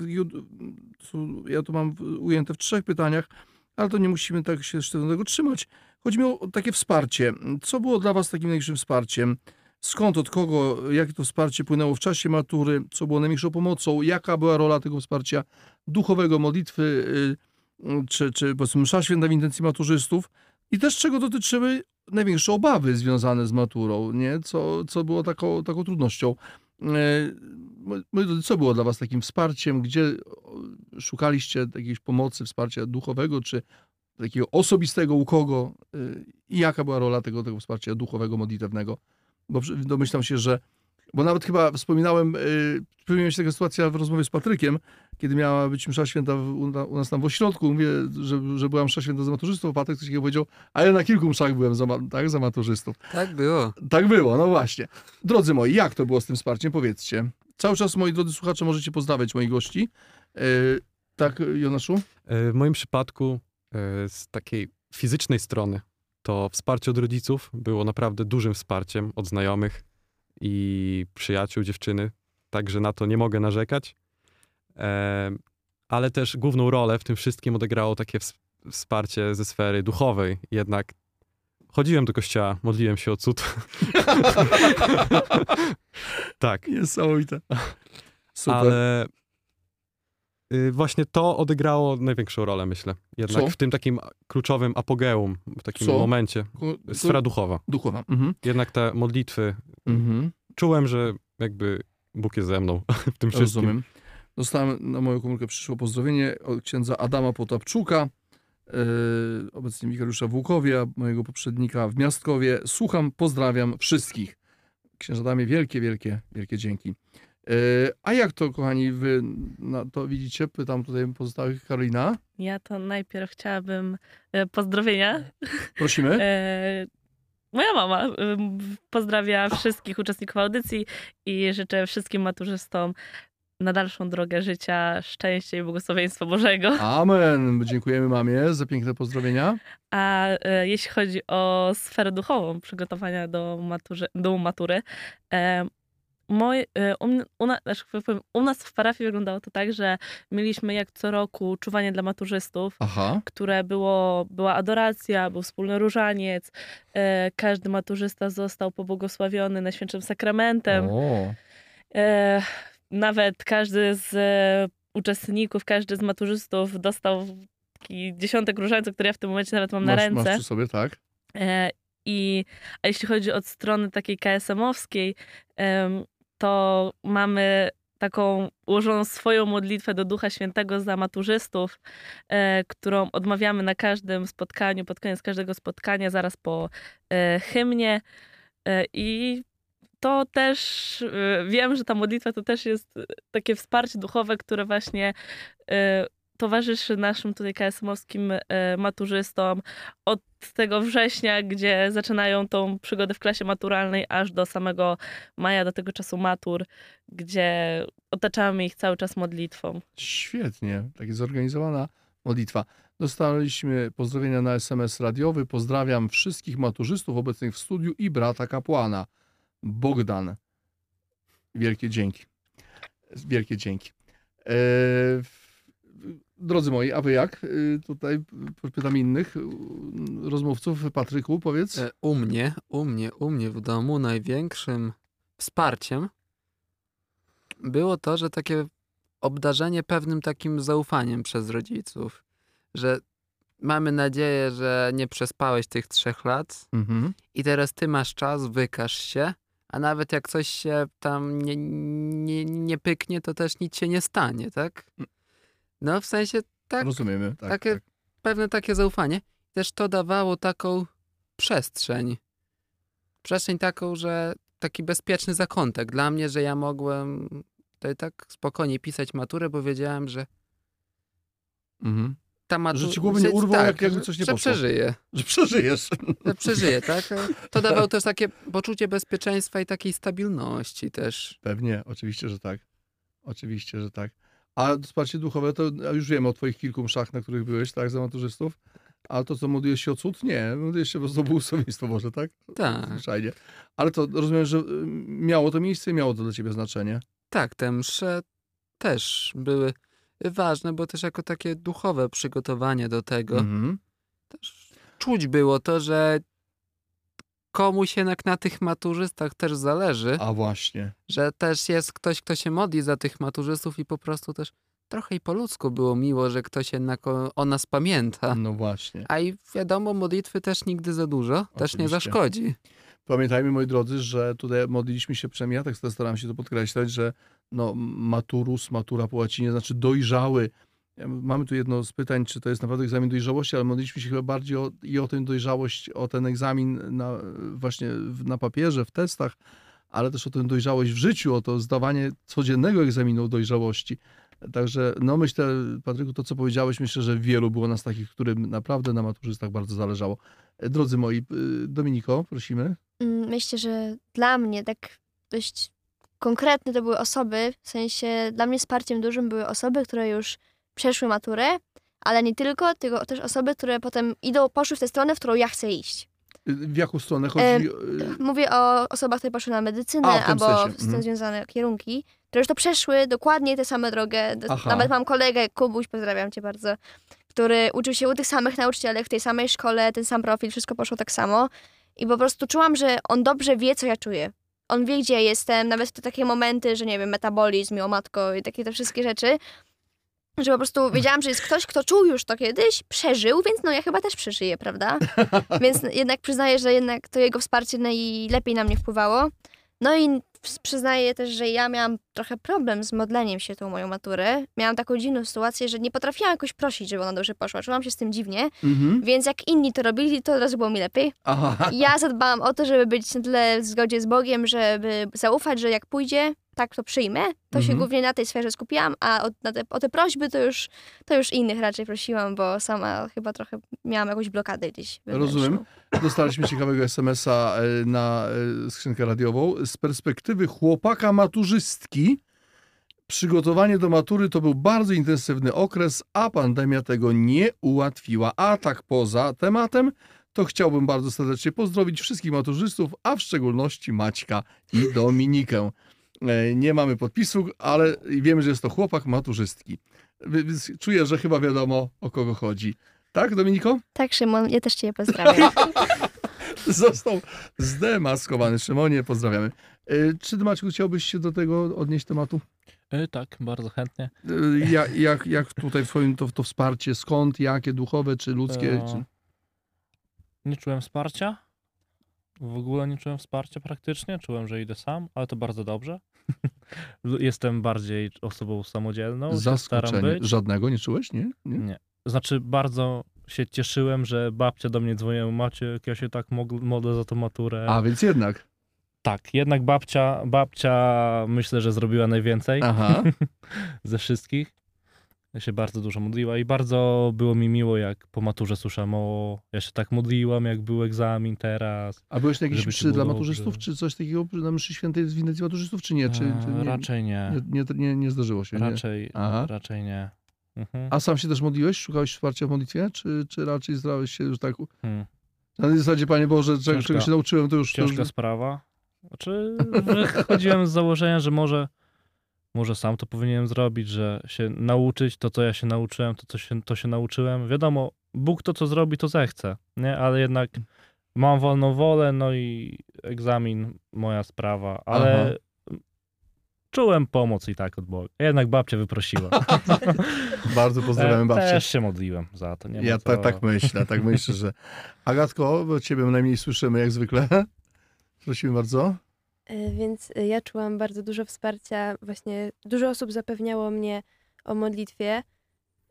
ja to mam ujęte w trzech pytaniach, ale to nie musimy tak się sztywnego trzymać. Chodzi mi o takie wsparcie. Co było dla was takim największym wsparciem? Skąd, od kogo, jakie to wsparcie płynęło w czasie matury? Co było największą pomocą? Jaka była rola tego wsparcia duchowego, modlitwy, y, czy, czy powiedzmy msza święta w intencji maturzystów i też czego dotyczyły największe obawy związane z maturą, nie? Co, co było taką, taką trudnością. E, co było dla was takim wsparciem? Gdzie szukaliście jakiejś pomocy, wsparcia duchowego, czy takiego osobistego u kogo? Y, I jaka była rola tego, tego wsparcia duchowego, modlitewnego? Bo domyślam się, że bo nawet chyba wspominałem, yy, się taka sytuacja w rozmowie z Patrykiem, kiedy miała być msza święta u, na- u nas tam w ośrodku. Mówię, że, że była msza święta za maturzystów. Patryk coś takiego powiedział, a ja na kilku mszach byłem za, tak, za maturzystów. Tak było. Tak było, no właśnie. Drodzy moi, jak to było z tym wsparciem? Powiedzcie. Cały czas, moi drodzy słuchacze, możecie pozdrawiać moich gości. Yy, tak, Jonaszu? E, W moim przypadku e, z takiej fizycznej strony to wsparcie od rodziców było naprawdę dużym wsparciem od znajomych i przyjaciół dziewczyny, także na to nie mogę narzekać. Ale też główną rolę w tym wszystkim odegrało takie ws- wsparcie ze sfery duchowej. Jednak chodziłem do kościoła, modliłem się o cud. tak, Niesamowite. Super. ale y, właśnie to odegrało największą rolę, myślę. Jednak Co? w tym takim kluczowym apogeum, w takim Co? momencie. Sfera duchowa. Duchowa. Mhm. Jednak te modlitwy, Mhm. czułem, że jakby Bóg jest ze mną w tym wszystkim. Rozumiem. Dostałem na moją komórkę przyszło pozdrowienie od księdza Adama Potapczuka, yy, obecnie wikariusza w Łukowie, a mojego poprzednika w Miastkowie. Słucham, pozdrawiam wszystkich. Księże Adamie, wielkie, wielkie, wielkie dzięki. E, A jak to, kochani, wy na to widzicie? Pytam tutaj pozostałych Karolina. Ja to najpierw chciałabym e, pozdrowienia. Prosimy. E, moja mama pozdrawia wszystkich uczestników audycji i życzę wszystkim maturzystom na dalszą drogę życia szczęścia i błogosławieństwa Bożego. Amen. Dziękujemy mamie za piękne pozdrowienia. A e, jeśli chodzi o sferę duchową, przygotowania do, maturzy, do matury, e, moj, e, u, mnie- u, na, znaczy, powiem, u nas w parafii wyglądało to tak, że mieliśmy jak co roku czuwanie dla maturzystów, Aha. które było, była adoracja, był wspólny różaniec, e, każdy maturzysta został pobłogosławiony Najświętszym Sakramentem. E, nawet każdy z e, uczestników, każdy z maturzystów dostał taki dziesiątek różańców, które ja w tym momencie nawet mam na Masz, ręce. masz przy sobie, tak? E, I, a jeśli chodzi od strony takiej KSM-owskiej, to mamy taką ułożoną swoją modlitwę do Ducha Świętego za maturzystów, e, którą odmawiamy na każdym spotkaniu, pod koniec każdego spotkania, zaraz po hymnie. I to też e, wiem, że ta modlitwa to też jest e, takie wsparcie duchowe, które właśnie e, towarzyszy naszym tutaj KSM-owskim maturzystom od tego września, gdzie zaczynają tą przygodę w klasie maturalnej, aż do samego maja, do tego czasu matur, gdzie otaczamy ich cały czas modlitwą. Świetnie. Takie zorganizowana modlitwa. Dostaliśmy pozdrowienia na SMS radiowy. Pozdrawiam wszystkich maturzystów obecnych w studiu i brata kapłana. Bogdan. Wielkie dzięki. Wielkie dzięki. E, drodzy moi, a wy jak? E, tutaj pytam innych rozmówców. Patryku, powiedz. E, U mnie, u mnie, u mnie w domu największym wsparciem było to, że takie obdarzenie pewnym takim zaufaniem przez rodziców, że mamy nadzieję, że nie przespałeś tych trzech lat Mhm. i teraz ty masz czas, wykaż się, a nawet jak coś się tam nie, nie, nie pyknie, to też nic się nie stanie, tak? No w sensie tak, Rozumiemy. Tak, takie tak. pewne takie zaufanie. Też to dawało taką przestrzeń. Przestrzeń taką, że taki bezpieczny zakątek dla mnie, że ja mogłem tutaj tak spokojnie pisać maturę, bo wiedziałem, że Mhm. Ta matura... Że ci głowy nie urwą, jak- jakby coś nie że poszło. przeżyję. Że przeżyjesz. Że przeżyję, tak? To dawało też takie poczucie bezpieczeństwa i takiej stabilności też. Pewnie, oczywiście, że tak. Oczywiście, że tak. A wsparcie duchowe, to już wiemy o twoich kilku mszach, na których byłeś, tak, za maturzystów. A to, co modliłeś się o cud? Nie, modliłeś się po prostu błogosławieństwo Boże, tak? Tak. Zwyczajnie. Ale to rozumiem, że y, miało to miejsce i miało to dla ciebie znaczenie. Tak, te msze też były ważne, bo też jako takie duchowe przygotowanie do tego. Mhm. też czuć było to, że komuś jednak na tych maturzystach też zależy, A właśnie. że też jest ktoś, kto się modli za tych maturzystów i po prostu też trochę i po ludzku było miło, że ktoś jednak o, o nas pamięta. No właśnie. A i wiadomo, modlitwy też nigdy za dużo, też nie Oczywiście. zaszkodzi. Pamiętajmy, moi drodzy, że tutaj modliliśmy się przynajmniej ja tak staram się to podkreślać, że no, maturus, matura po łacinie, znaczy dojrzały. Mamy tu jedno z pytań, czy to jest naprawdę egzamin dojrzałości, ale modliliśmy się chyba bardziej o, i o tę dojrzałość, o ten egzamin na, właśnie na papierze, w testach, ale też o tę dojrzałość w życiu, o to zdawanie codziennego egzaminu dojrzałości. Także no myślę, Patryku, to co powiedziałeś, myślę, że wielu było nas takich, którym naprawdę na maturzystach bardzo zależało. Drodzy moi, y, Dominiko, prosimy. Mm, Myślę, że dla mnie tak dość konkretne to były osoby, w sensie dla mnie wsparciem dużym były osoby, które już przeszły maturę, ale nie tylko, tylko też osoby, które potem idą, poszły w tę stronę, w którą ja chcę iść. W jaką stronę chodzi? Y, Mówię o osobach, które poszły na medycynę A, albo sensie, z tym mhm. związane kierunki, które już to przeszły dokładnie tę samą drogę. Aha. Nawet mam kolegę, Kubuś, pozdrawiam cię bardzo, który uczył się u tych samych nauczycieli, w tej samej szkole, ten sam profil, wszystko poszło tak samo. I po prostu czułam, że on dobrze wie, co ja czuję. On wie, gdzie ja jestem, nawet te takie momenty, że nie wiem, metabolizm, miło matko i takie te wszystkie rzeczy, że po prostu wiedziałam, że jest ktoś, kto czuł już to kiedyś, przeżył, więc no ja chyba też przeżyję, prawda? Więc jednak przyznaję, że jednak to jego wsparcie najlepiej na mnie wpływało. No i przyznaję też, że ja miałam trochę problem z modleniem się tą moją maturę. Miałam taką dziwną sytuację, że nie potrafiłam jakoś prosić, żeby ona dobrze poszła. Czułam się z tym dziwnie, Mhm. więc jak inni to robili, to od razu było mi lepiej. Aha. Ja zadbałam o to, żeby być na tyle w zgodzie z Bogiem, żeby zaufać, że jak pójdzie, tak to przyjmę, to się Mhm. głównie na tej sferze skupiłam, a o, te, o te prośby to już, to już innych raczej prosiłam, bo sama chyba trochę miałam jakąś blokadę gdzieś. wewnętrzną. Rozumiem. Dostaliśmy ciekawego SMS-a e, na e, skrzynkę radiową. Z perspektywy chłopaka maturzystki przygotowanie do matury to był bardzo intensywny okres, a pandemia tego nie ułatwiła. A tak poza tematem, to chciałbym bardzo serdecznie pozdrowić wszystkich maturzystów, a w szczególności Maćka i Dominikę. E, Nie mamy podpisu, ale wiemy, że jest to chłopak maturzystki. Więc Czuję, że chyba wiadomo, o kogo chodzi. Tak, Dominiko? Tak, Szymon, ja też cię pozdrawiam. Został zdemaskowany. Szymonie, pozdrawiamy. E, Czy Maćku, chciałbyś się do tego odnieść tematu? Y, tak, bardzo chętnie. E, Jak, jak, tutaj w twoim to, to wsparcie, skąd, jakie, duchowe czy ludzkie? E, Czy... Nie czułem wsparcia. W ogóle nie czułem wsparcia praktycznie. Czułem, że idę sam, ale to bardzo dobrze. Jestem bardziej osobą samodzielną. Zaskoczenie. Żadnego nie czułeś? Nie? nie? Nie. Znaczy, bardzo się cieszyłem, że babcia do mnie dzwoniła. Macie, ja się tak modlę za tą maturę. A, więc jednak. Tak, jednak babcia, babcia myślę, że zrobiła najwięcej Aha. ze wszystkich. Ja się bardzo dużo modliła i bardzo było mi miło, jak po maturze słyszałem o... Ja się tak modliłam, jak był egzamin teraz. A byłeś na jakiejś mszy dla dobrze. maturzystów, czy coś takiego na mszy świętej z windycji maturzystów, czy nie? Czy, czy A, nie, raczej nie. nie, nie, nie, nie zdarzyło się? Raczej, Aha. raczej nie. Mhm. A sam się też modliłeś? Szukałeś wsparcia w modlitwie? Czy, czy raczej zdałeś się już tak... Hmm. Na zasadzie, Panie Boże, czego, czego się nauczyłem, to już... To Ciężka już... sprawa. Znaczy, wychodziłem z założenia, że może, może sam to powinienem zrobić, że się nauczyć to, co ja się nauczyłem, to, co się, to się nauczyłem. Wiadomo, Bóg to, co zrobi, to zechce, nie? Ale jednak mam wolną wolę, no i egzamin, moja sprawa, ale czułem pomoc i tak od Boga. Jednak babcia wyprosiła. Bardzo pozdrawiamy E, babcię. Też się modliłem za to. Nie Ja co... tak, tak myślę, tak myślę, że... Agatko, bo ciebie najmniej słyszymy jak zwykle. Prosimy bardzo. E, Więc e, ja czułam bardzo dużo wsparcia. Właśnie dużo osób zapewniało mnie o modlitwie.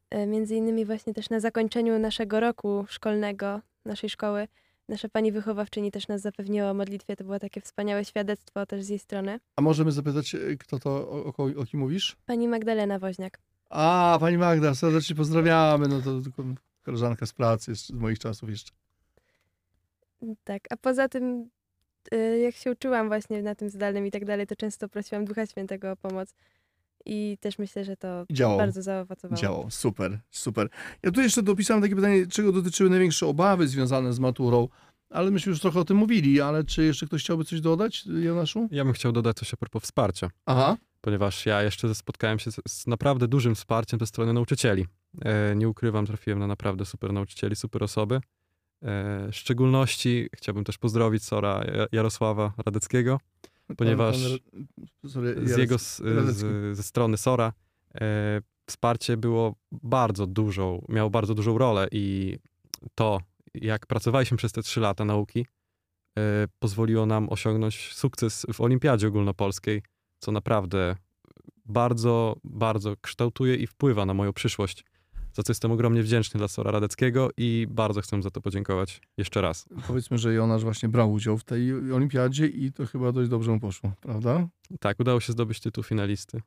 E, Między innymi właśnie też na zakończeniu naszego roku szkolnego, naszej szkoły, nasza pani wychowawczyni też nas zapewniła o modlitwie. To było takie wspaniałe świadectwo też z jej strony. A możemy zapytać, kto to, o, o, kim mówisz? Pani Magdalena Woźniak. A, pani Magda, serdecznie pozdrawiamy. No to tylko koleżanka z pracy, z moich czasów jeszcze. Tak, a poza tym, jak się uczyłam właśnie na tym zdalnym i tak dalej, to często prosiłam Ducha Świętego o pomoc. I też myślę, że to Działał. bardzo zaowocowało. Działał. Super, super. Ja tu jeszcze dopisałem takie pytanie, czego dotyczyły największe obawy związane z maturą, ale myśmy już trochę o tym mówili, ale czy jeszcze ktoś chciałby coś dodać, Jonaszu? Ja bym chciał dodać coś a propos wsparcia, Aha. ponieważ ja jeszcze spotkałem się z, z naprawdę dużym wsparciem ze strony nauczycieli. E, nie ukrywam, trafiłem na naprawdę super nauczycieli, super osoby. E, w szczególności chciałbym też pozdrowić Sora Ja- Jarosława Radeckiego, Ponieważ z jego, Radecki. z, ze strony Sora e, wsparcie było bardzo dużą, miało bardzo dużą rolę i to, jak pracowaliśmy przez te trzy lata nauki, e, pozwoliło nam osiągnąć sukces w Olimpiadzie Ogólnopolskiej, co naprawdę bardzo, bardzo kształtuje i wpływa na moją przyszłość, za co jestem ogromnie wdzięczny dla Sora Radeckiego i bardzo chcę za to podziękować jeszcze raz. Powiedzmy, że Jonasz właśnie brał udział w tej olimpiadzie i to chyba dość dobrze mu poszło, prawda? Tak, udało się zdobyć tytuł finalisty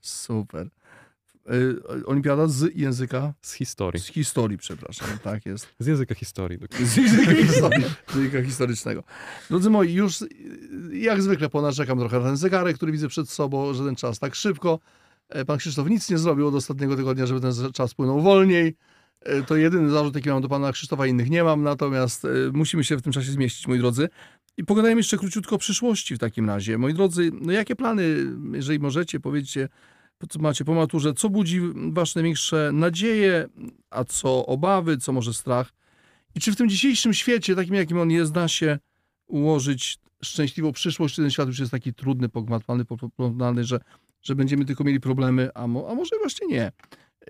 Super. Y, Olimpiada z języka, z historii. z historii, przepraszam, tak jest. Z języka historii. dokładnie. Z języka historii, z języka historycznego. Drodzy moi, już y, jak zwykle ponarzekam trochę na ten zegarek, który widzę przed sobą, że ten czas tak szybko. E, Pan Krzysztof nic nie zrobił od ostatniego tygodnia, żeby ten czas płynął wolniej. E, To jedyny zarzut, jaki mam do pana Krzysztofa, innych nie mam, natomiast e, musimy się w tym czasie zmieścić, moi drodzy. I pogadajmy jeszcze króciutko o przyszłości w takim razie. Moi drodzy, no jakie plany, jeżeli możecie, powiedzcie, po co macie po maturze, co budzi wasze największe nadzieje, a co obawy, co może strach? I czy w tym dzisiejszym świecie, takim jakim on jest, da się ułożyć szczęśliwą przyszłość, czy ten świat już jest taki trudny, pogmatwany, poplątany, że, że będziemy tylko mieli problemy, a, mo, a może właśnie nie.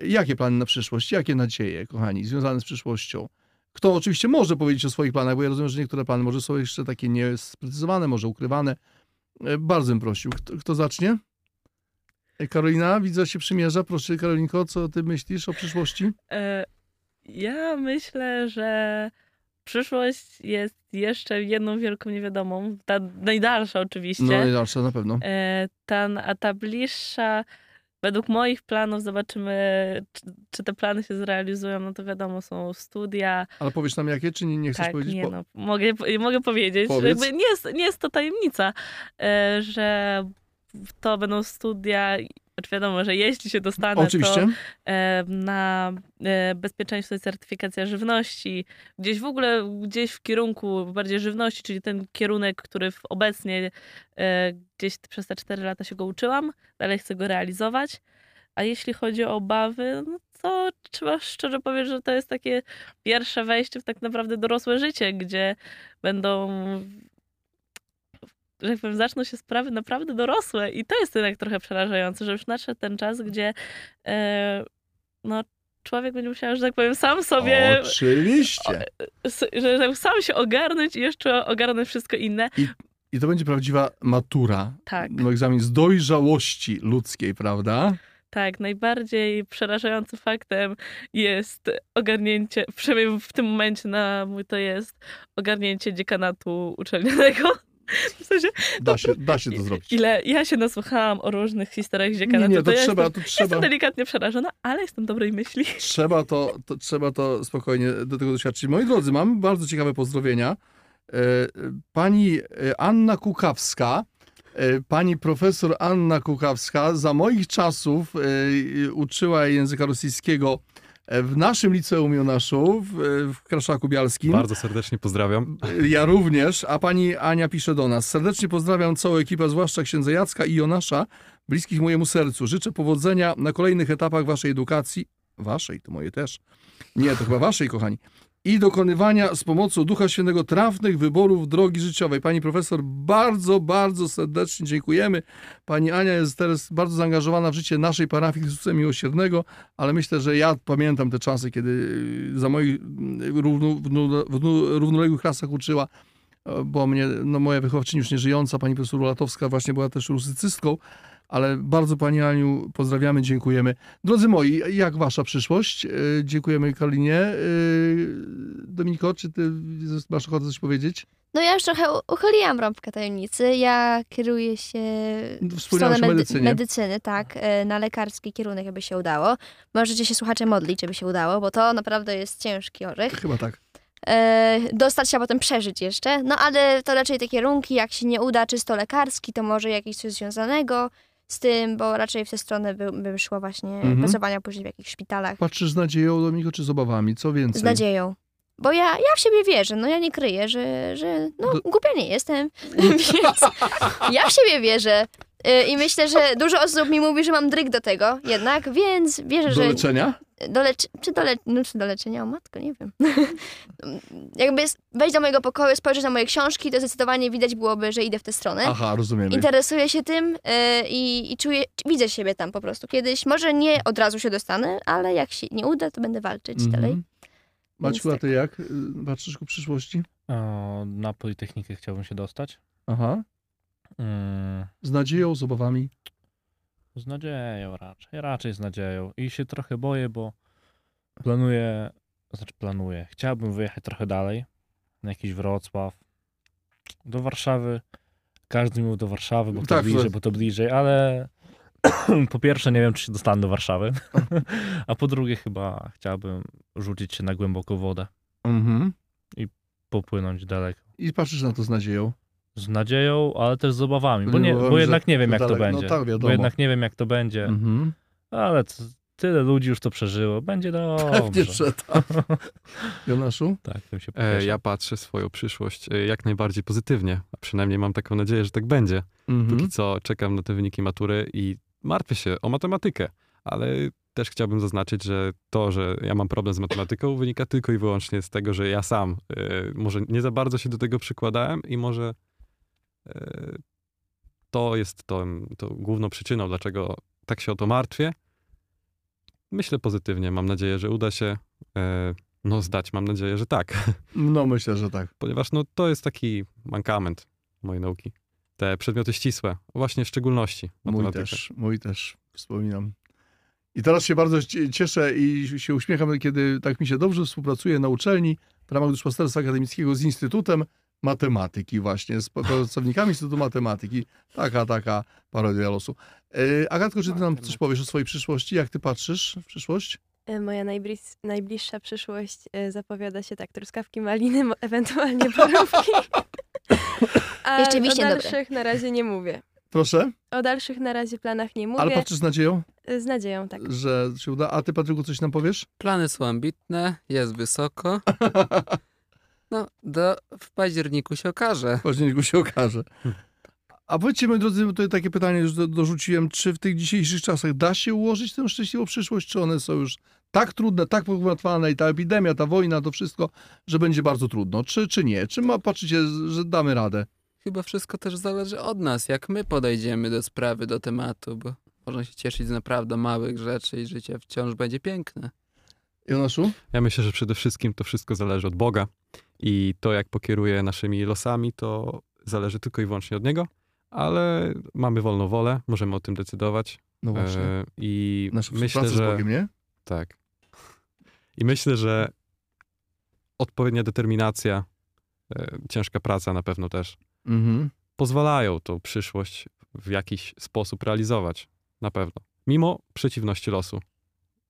Jakie plany na przyszłość? Jakie nadzieje, kochani, związane z przyszłością? Kto oczywiście może powiedzieć o swoich planach, bo ja rozumiem, że niektóre plany może są jeszcze takie niesprecyzowane, może ukrywane. E, Bardzo bym prosił. Kto, kto zacznie? E, Karolina, widzę, się przymierza. Proszę, Karolinko, co ty myślisz o przyszłości? E, Ja myślę, że przyszłość jest jeszcze jedną wielką niewiadomą. Ta najdalsza oczywiście. No najdalsza na pewno. E, ta, a ta bliższa, według moich planów, zobaczymy, czy, czy te plany się zrealizują. No to wiadomo, są studia. Ale powiesz nam jakie, czy nie, nie chcesz Tak, powiedzieć? nie Po- no, mogę, mogę powiedzieć. Jakby nie, jest, nie jest to tajemnica, e, że to będą studia. Znaczy wiadomo, że jeśli się dostanę, Oczywiście. to e, na e, bezpieczeństwo i certyfikacja żywności, gdzieś w ogóle, gdzieś w kierunku bardziej żywności, czyli ten kierunek, który obecnie e, gdzieś przez te 4 lata się go uczyłam, dalej chcę go realizować. A jeśli chodzi o obawy, no to trzeba szczerze powiedzieć, że to jest takie pierwsze wejście w tak naprawdę dorosłe życie, gdzie będą że jak powiem, zaczną się sprawy naprawdę dorosłe i to jest jednak trochę przerażające, że już nadszedł ten czas, gdzie e, no, człowiek będzie musiał, że tak powiem, sam sobie, Oczywiście. s- że tak sam się ogarnąć i jeszcze ogarnąć wszystko inne. I to będzie prawdziwa matura. Tak. No, egzamin z dojrzałości ludzkiej, prawda? Tak, najbardziej przerażającym faktem jest ogarnięcie, przynajmniej w tym momencie na mój to jest ogarnięcie dziekanatu uczelnianego. W sensie, Da się, da się to zrobić. ile ja się nasłuchałam o różnych historiach Nie, dziekanatu, nie, to ja trzeba, jestem, to trzeba, jestem delikatnie przerażona, ale jestem dobrej myśli. trzeba, to, to, trzeba to spokojnie do tego doświadczyć. Moi drodzy, mam bardzo ciekawe pozdrowienia. E, Pani e, Anna Kukawska, e, pani profesor Anna Kukawska za moich czasów uczyła języka rosyjskiego w naszym liceum Jonaszu w, w Kraszaku Bialskim. Bardzo serdecznie pozdrawiam. Ja również, a pani Ania pisze do nas. Serdecznie pozdrawiam całą ekipę, zwłaszcza księdza Jacka i Jonasza, bliskich mojemu sercu. Życzę powodzenia na kolejnych etapach waszej edukacji. Waszej, to moje też. Nie, to chyba waszej, kochani. I dokonywania z pomocą Ducha Świętego trafnych wyborów drogi życiowej. Pani profesor, bardzo, bardzo serdecznie dziękujemy. Pani Ania jest teraz bardzo zaangażowana w życie naszej parafii Chrystusa Miłosiernego, ale myślę, że ja pamiętam te czasy, kiedy y, za moich y, równo, w, równoległych klasach uczyła, e, bo mnie, no moja wychowczyni już nie żyjąca, pani profesor Latowska właśnie była też rusycystką, ale bardzo pani Aniu pozdrawiamy, dziękujemy. Drodzy moi, jak wasza przyszłość? E, Dziękujemy Karolinie. E, Dominiko, czy ty masz ochotę coś powiedzieć? No ja już trochę uchyliłam rąbkę tajemnicy. Ja kieruję się w Wspomniałaś stronę medy- medycynie. medycyny, tak, e, na lekarski kierunek, jakby się udało. Możecie się słuchacze modlić, żeby się udało, bo to naprawdę jest ciężki orzech. Chyba tak. E, dostać się, a potem przeżyć jeszcze. No ale to raczej te kierunki, jak się nie uda czysto lekarski, to może jakieś coś związanego z tym, bo raczej w tę stronę by, bym szła właśnie Mhm. pracowania później w jakichś szpitalach. Patrzysz z nadzieją, Dominiko, czy z obawami? Co więcej? Z nadzieją. Bo ja, ja w siebie wierzę, no ja nie kryję, że, że no, Do- głupia nie jestem, więc ja w siebie wierzę. Y, I myślę, że dużo osób mi mówi, że mam dryg do tego jednak, więc wierzę, Do że... leczenia? Do lecz... czy, do le... no, czy do leczenia? O matko, nie wiem. Jakby wejść do mojego pokoju, spojrzeć na moje książki, to zdecydowanie widać byłoby, że idę w tę stronę. Aha, rozumiemy. Interesuję się tym y, i, i czuję, widzę siebie tam po prostu. Kiedyś, może nie od razu się dostanę, ale jak się nie uda, to będę walczyć Mhm. dalej. Maćku, a tak. ty jak? Y, Patrzysz ku przyszłości? O, na Politechnikę chciałbym się dostać. Aha. Mm, Z nadzieją, z obawami. z nadzieją raczej. Raczej z nadzieją. I się trochę boję, bo planuję, znaczy planuję. Chciałbym wyjechać trochę dalej, na jakiś Wrocław, do Warszawy. Każdy mówił do Warszawy, bo to Tak, bliżej, to- bo to bliżej, ale po pierwsze nie wiem, czy się dostanę do Warszawy, a po drugie chyba chciałbym rzucić się na głęboką wodę, Mhm. popłynąć daleko. I patrzysz na to z nadzieją. Z nadzieją, ale też z obawami, bo, Nie bo że jednak nie wiem, jak to no będzie. tak, wiadomo. bo jednak nie wiem, jak to będzie, Mhm. ale tyle ludzi już to przeżyło, będzie Pewnie, dobrze. że tak. Jonaszu? Tak, tym się E, ja patrzę swoją przyszłość e, jak najbardziej pozytywnie, a przynajmniej mam taką nadzieję, że tak będzie. Mhm. Póki co czekam na te wyniki matury i martwię się o matematykę, ale też chciałbym zaznaczyć, że to, że ja mam problem z matematyką, wynika tylko i wyłącznie z tego, że ja sam e, może nie za bardzo się do tego przykładałem i może to jest to, to główną przyczyną, dlaczego tak się o to martwię. Myślę pozytywnie, mam nadzieję, że uda się. E, no zdać, mam nadzieję, że tak, No myślę, że tak. ponieważ no, to jest taki mankament mojej nauki. Te przedmioty ścisłe, właśnie w szczególności Mój też, mój też, wspominam. I teraz się bardzo cie- cieszę i się uśmiecham, kiedy tak mi się dobrze współpracuje na uczelni w ramach duszpasterstwa akademickiego z Instytutem Matematyki właśnie, z pracownikami Instytutu Matematyki. Taka, taka parodia losu. E, Agatko, czy ty nam coś powiesz o swojej przyszłości? Jak ty patrzysz w przyszłość? E, Moja najbliż, najbliższa przyszłość e, zapowiada się tak, truskawki, maliny, ewentualnie borówki. A Jeszcze o wiśnie dobre. dalszych na razie nie mówię. Proszę, O dalszych na razie planach nie mówię. ale patrzysz z nadzieją, Z nadzieją, tak. że się uda. A ty, Patryku, coś nam powiesz? Plany są ambitne, jest wysoko. No, do, w październiku się okaże. W październiku się okaże. A powiedzcie, moi drodzy, tutaj takie pytanie już do, dorzuciłem, czy w tych dzisiejszych czasach da się ułożyć tę szczęśliwą przyszłość, czy one są już tak trudne, tak pogmatwane i ta epidemia, ta wojna, to wszystko, że będzie bardzo trudno, czy, czy nie? Czy ma, patrzycie, że damy radę? Chyba wszystko też zależy od nas, jak my podejdziemy do sprawy, do tematu, bo można się cieszyć z naprawdę małych rzeczy i życie wciąż będzie piękne. Jonaszu? Ja myślę, że przede wszystkim to wszystko zależy od Boga i to, jak pokieruje naszymi losami, to zależy tylko i wyłącznie od Niego, ale mamy wolną wolę, możemy o tym decydować. No właśnie. E, I Nasza myślę, że z Bogiem, nie? tak. I myślę, że odpowiednia determinacja, e, ciężka praca na pewno też Mhm. pozwalają tą przyszłość w jakiś sposób realizować. Na pewno. Mimo przeciwności losu.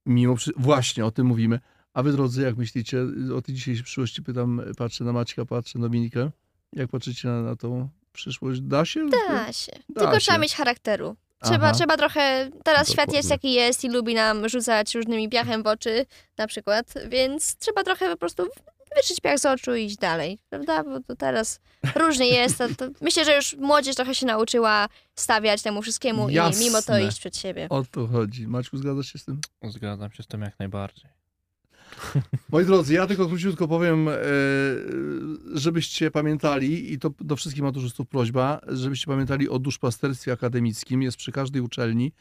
Mimo, przy... właśnie o tym mówimy. A wy, drodzy, jak myślicie o tej dzisiejszej przyszłości? Pytam, patrzę na Maćka, patrzę na Dominikę. Jak patrzycie na, na tą przyszłość? Da się? Da się. Da Tylko się. trzeba mieć charakteru. Trzeba, Aha. trzeba trochę. Teraz świat jest jaki jest i lubi nam rzucać różnymi piachem w oczy, na przykład, więc trzeba trochę po prostu wyczyć piach z oczu i iść dalej, prawda? Bo to teraz różnie jest. To, to myślę, że już młodzież trochę się nauczyła stawiać temu wszystkiemu Jasne. i mimo to iść przed siebie. O to chodzi. Maćku, zgadzasz się z tym? Zgadzam się z tym jak najbardziej. Moi drodzy, ja tylko króciutko powiem, e, żebyście pamiętali, i to do wszystkich maturzystów prośba, żebyście pamiętali o duszpasterstwie akademickim. Jest przy każdej uczelni.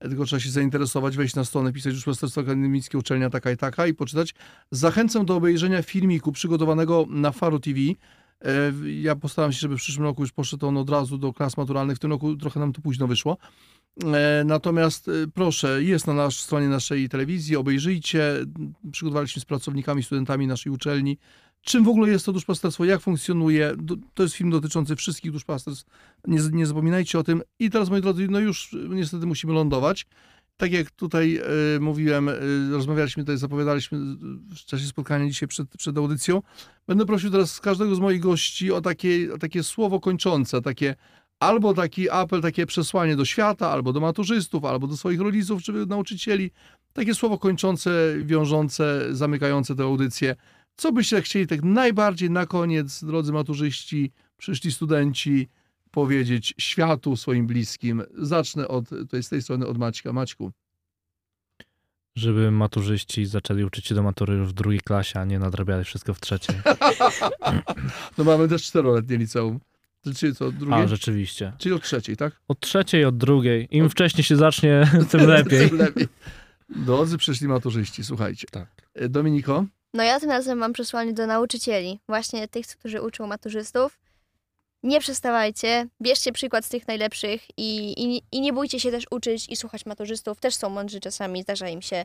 E, Tylko trzeba się zainteresować, wejść na stronę, pisać duszpasterstwo akademickie, uczelnia taka i taka i poczytać. Zachęcam do obejrzenia filmiku przygotowanego na Faro TV. E, Ja postaram się, żeby w przyszłym roku już poszedł on od razu do klas maturalnych. W tym roku trochę nam to późno wyszło. E, Natomiast e, proszę, jest na nasz, stronie naszej telewizji, obejrzyjcie. Przygotowaliśmy z pracownikami, studentami naszej uczelni. Czym w ogóle jest to duszpasterstwo, jak funkcjonuje. To jest film dotyczący wszystkich duszpasterstw. Nie, nie zapominajcie o tym. I teraz, moi drodzy, no już e, niestety musimy lądować. Tak jak tutaj e, mówiłem, e, rozmawialiśmy tutaj, zapowiadaliśmy w czasie spotkania dzisiaj przed, przed audycją. Będę prosił teraz każdego z moich gości o takie, o takie słowo kończące, takie albo taki apel, takie przesłanie do świata, albo do maturzystów, albo do swoich rodziców czy nauczycieli. Takie słowo kończące, wiążące, zamykające tę audycję. Co byście chcieli tak najbardziej na koniec, drodzy maturzyści, przyszli studenci, powiedzieć światu, swoim bliskim? Zacznę od, tutaj z tej strony od Maćka. Maćku. Żeby maturzyści zaczęli uczyć się do matury już w drugiej klasie, a nie nadrabiali wszystko w trzeciej. No mamy też czteroletnie liceum. Czyli co, drugie? A, rzeczywiście. Czyli od trzeciej, tak? Od trzeciej, od drugiej. Im wcześniej się zacznie, tym lepiej. Tym lepiej. Drodzy przyszli maturzyści, słuchajcie. Tak. E, Dominiko? No ja tym razem mam przesłanie do nauczycieli, właśnie tych, którzy uczą maturzystów. Nie przestawajcie, bierzcie przykład z tych najlepszych i, i, i nie bójcie się też uczyć i słuchać maturzystów. Też są mądrzy czasami, zdarza im się.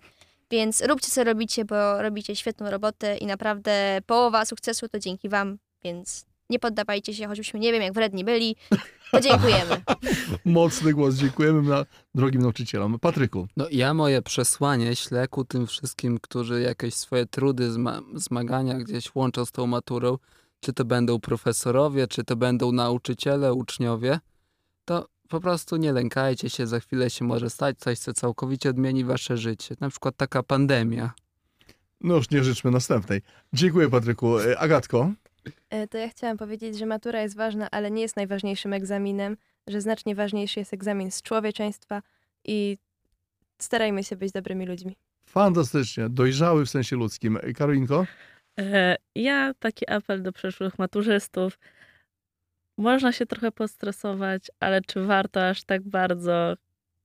Więc róbcie co robicie, bo robicie świetną robotę i naprawdę połowa sukcesu to dzięki wam, więc nie poddawajcie się, choćbyśmy nie wiem jak wredni byli. Podziękujemy. Mocny głos, dziękujemy na drogim nauczycielom. Patryku. No ja moje przesłanie ślę ku tym wszystkim, którzy jakieś swoje trudy, zma zmagania gdzieś łączą z tą maturą, czy to będą profesorowie, czy to będą nauczyciele, uczniowie, to po prostu nie lękajcie się, za chwilę się może stać coś, co całkowicie odmieni wasze życie. Na przykład taka pandemia. No już nie życzmy następnej. Dziękuję, Patryku. E, Agatko? E, To ja chciałam powiedzieć, że matura jest ważna, ale nie jest najważniejszym egzaminem, że znacznie ważniejszy jest egzamin z człowieczeństwa i starajmy się być dobrymi ludźmi. Fantastycznie. Dojrzały w sensie ludzkim. Karolinko? E, Ja taki apel do przyszłych maturzystów. Można się trochę postresować, ale czy warto aż tak bardzo?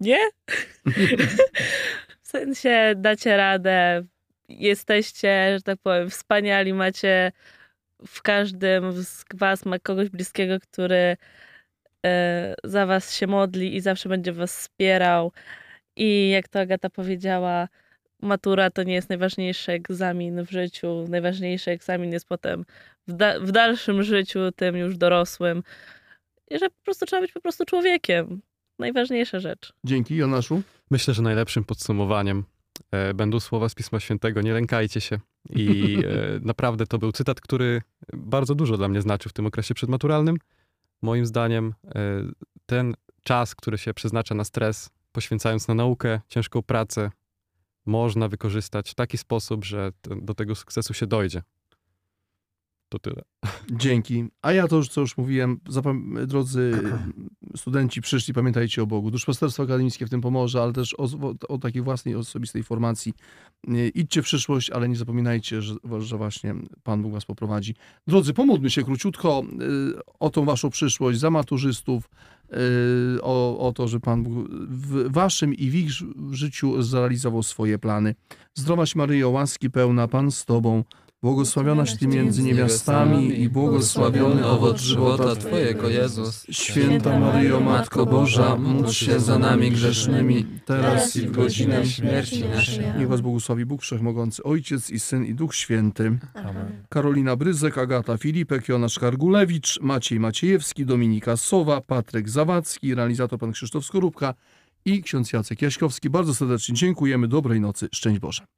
Nie? w sensie dacie radę, jesteście, że tak powiem, wspaniali, macie w każdym z was ma kogoś bliskiego, który e, za was się modli i zawsze będzie was wspierał. I jak to Agata powiedziała, matura to nie jest najważniejszy egzamin w życiu. Najważniejszy egzamin jest potem w, da- w dalszym życiu, tym już dorosłym. I że po prostu trzeba być po prostu człowiekiem. Najważniejsza rzecz. Dzięki, Jonaszu. Myślę, że najlepszym podsumowaniem e, będą słowa z Pisma Świętego, nie lękajcie się. I e, naprawdę to był cytat, który bardzo dużo dla mnie znaczy w tym okresie przedmaturalnym. Moim zdaniem e, ten czas, który się przeznacza na stres, poświęcając na naukę, ciężką pracę, można wykorzystać w taki sposób, że do tego sukcesu się dojdzie. To tyle. Dzięki. A ja to już, co już mówiłem, zapam- drodzy studenci, przyszli, pamiętajcie o Bogu. Duszpasterstwo akademickie w tym pomoże, ale też o, o takiej własnej, osobistej formacji. Idźcie w przyszłość, ale nie zapominajcie, że, że właśnie Pan Bóg was poprowadzi. Drodzy, pomódlmy się króciutko y, o tą waszą przyszłość, za maturzystów, y, o, o to, że Pan Bóg w waszym i w ich życiu zrealizował swoje plany. Zdrowaś Maryjo, łaski pełna, Pan z Tobą, błogosławionaś Ty między niewiastami i błogosławiony owoc żywota Twojego, Jezus. Święta Maryjo, Matko Boża, módl się za nami grzesznymi, teraz i w godzinę śmierci naszej. Niech Was błogosławi Bóg Wszechmogący, Ojciec i Syn i Duch Święty. Amen. Karolina Bryzek, Agata Filipek, Jonasz Kargulewicz, Maciej Maciejewski, Dominika Sowa, Patryk Zawadzki, realizator pan Krzysztof Skorupka i ksiądz Jacek Jaśkowski. Bardzo serdecznie dziękujemy. Dobrej nocy. Szczęść Boże.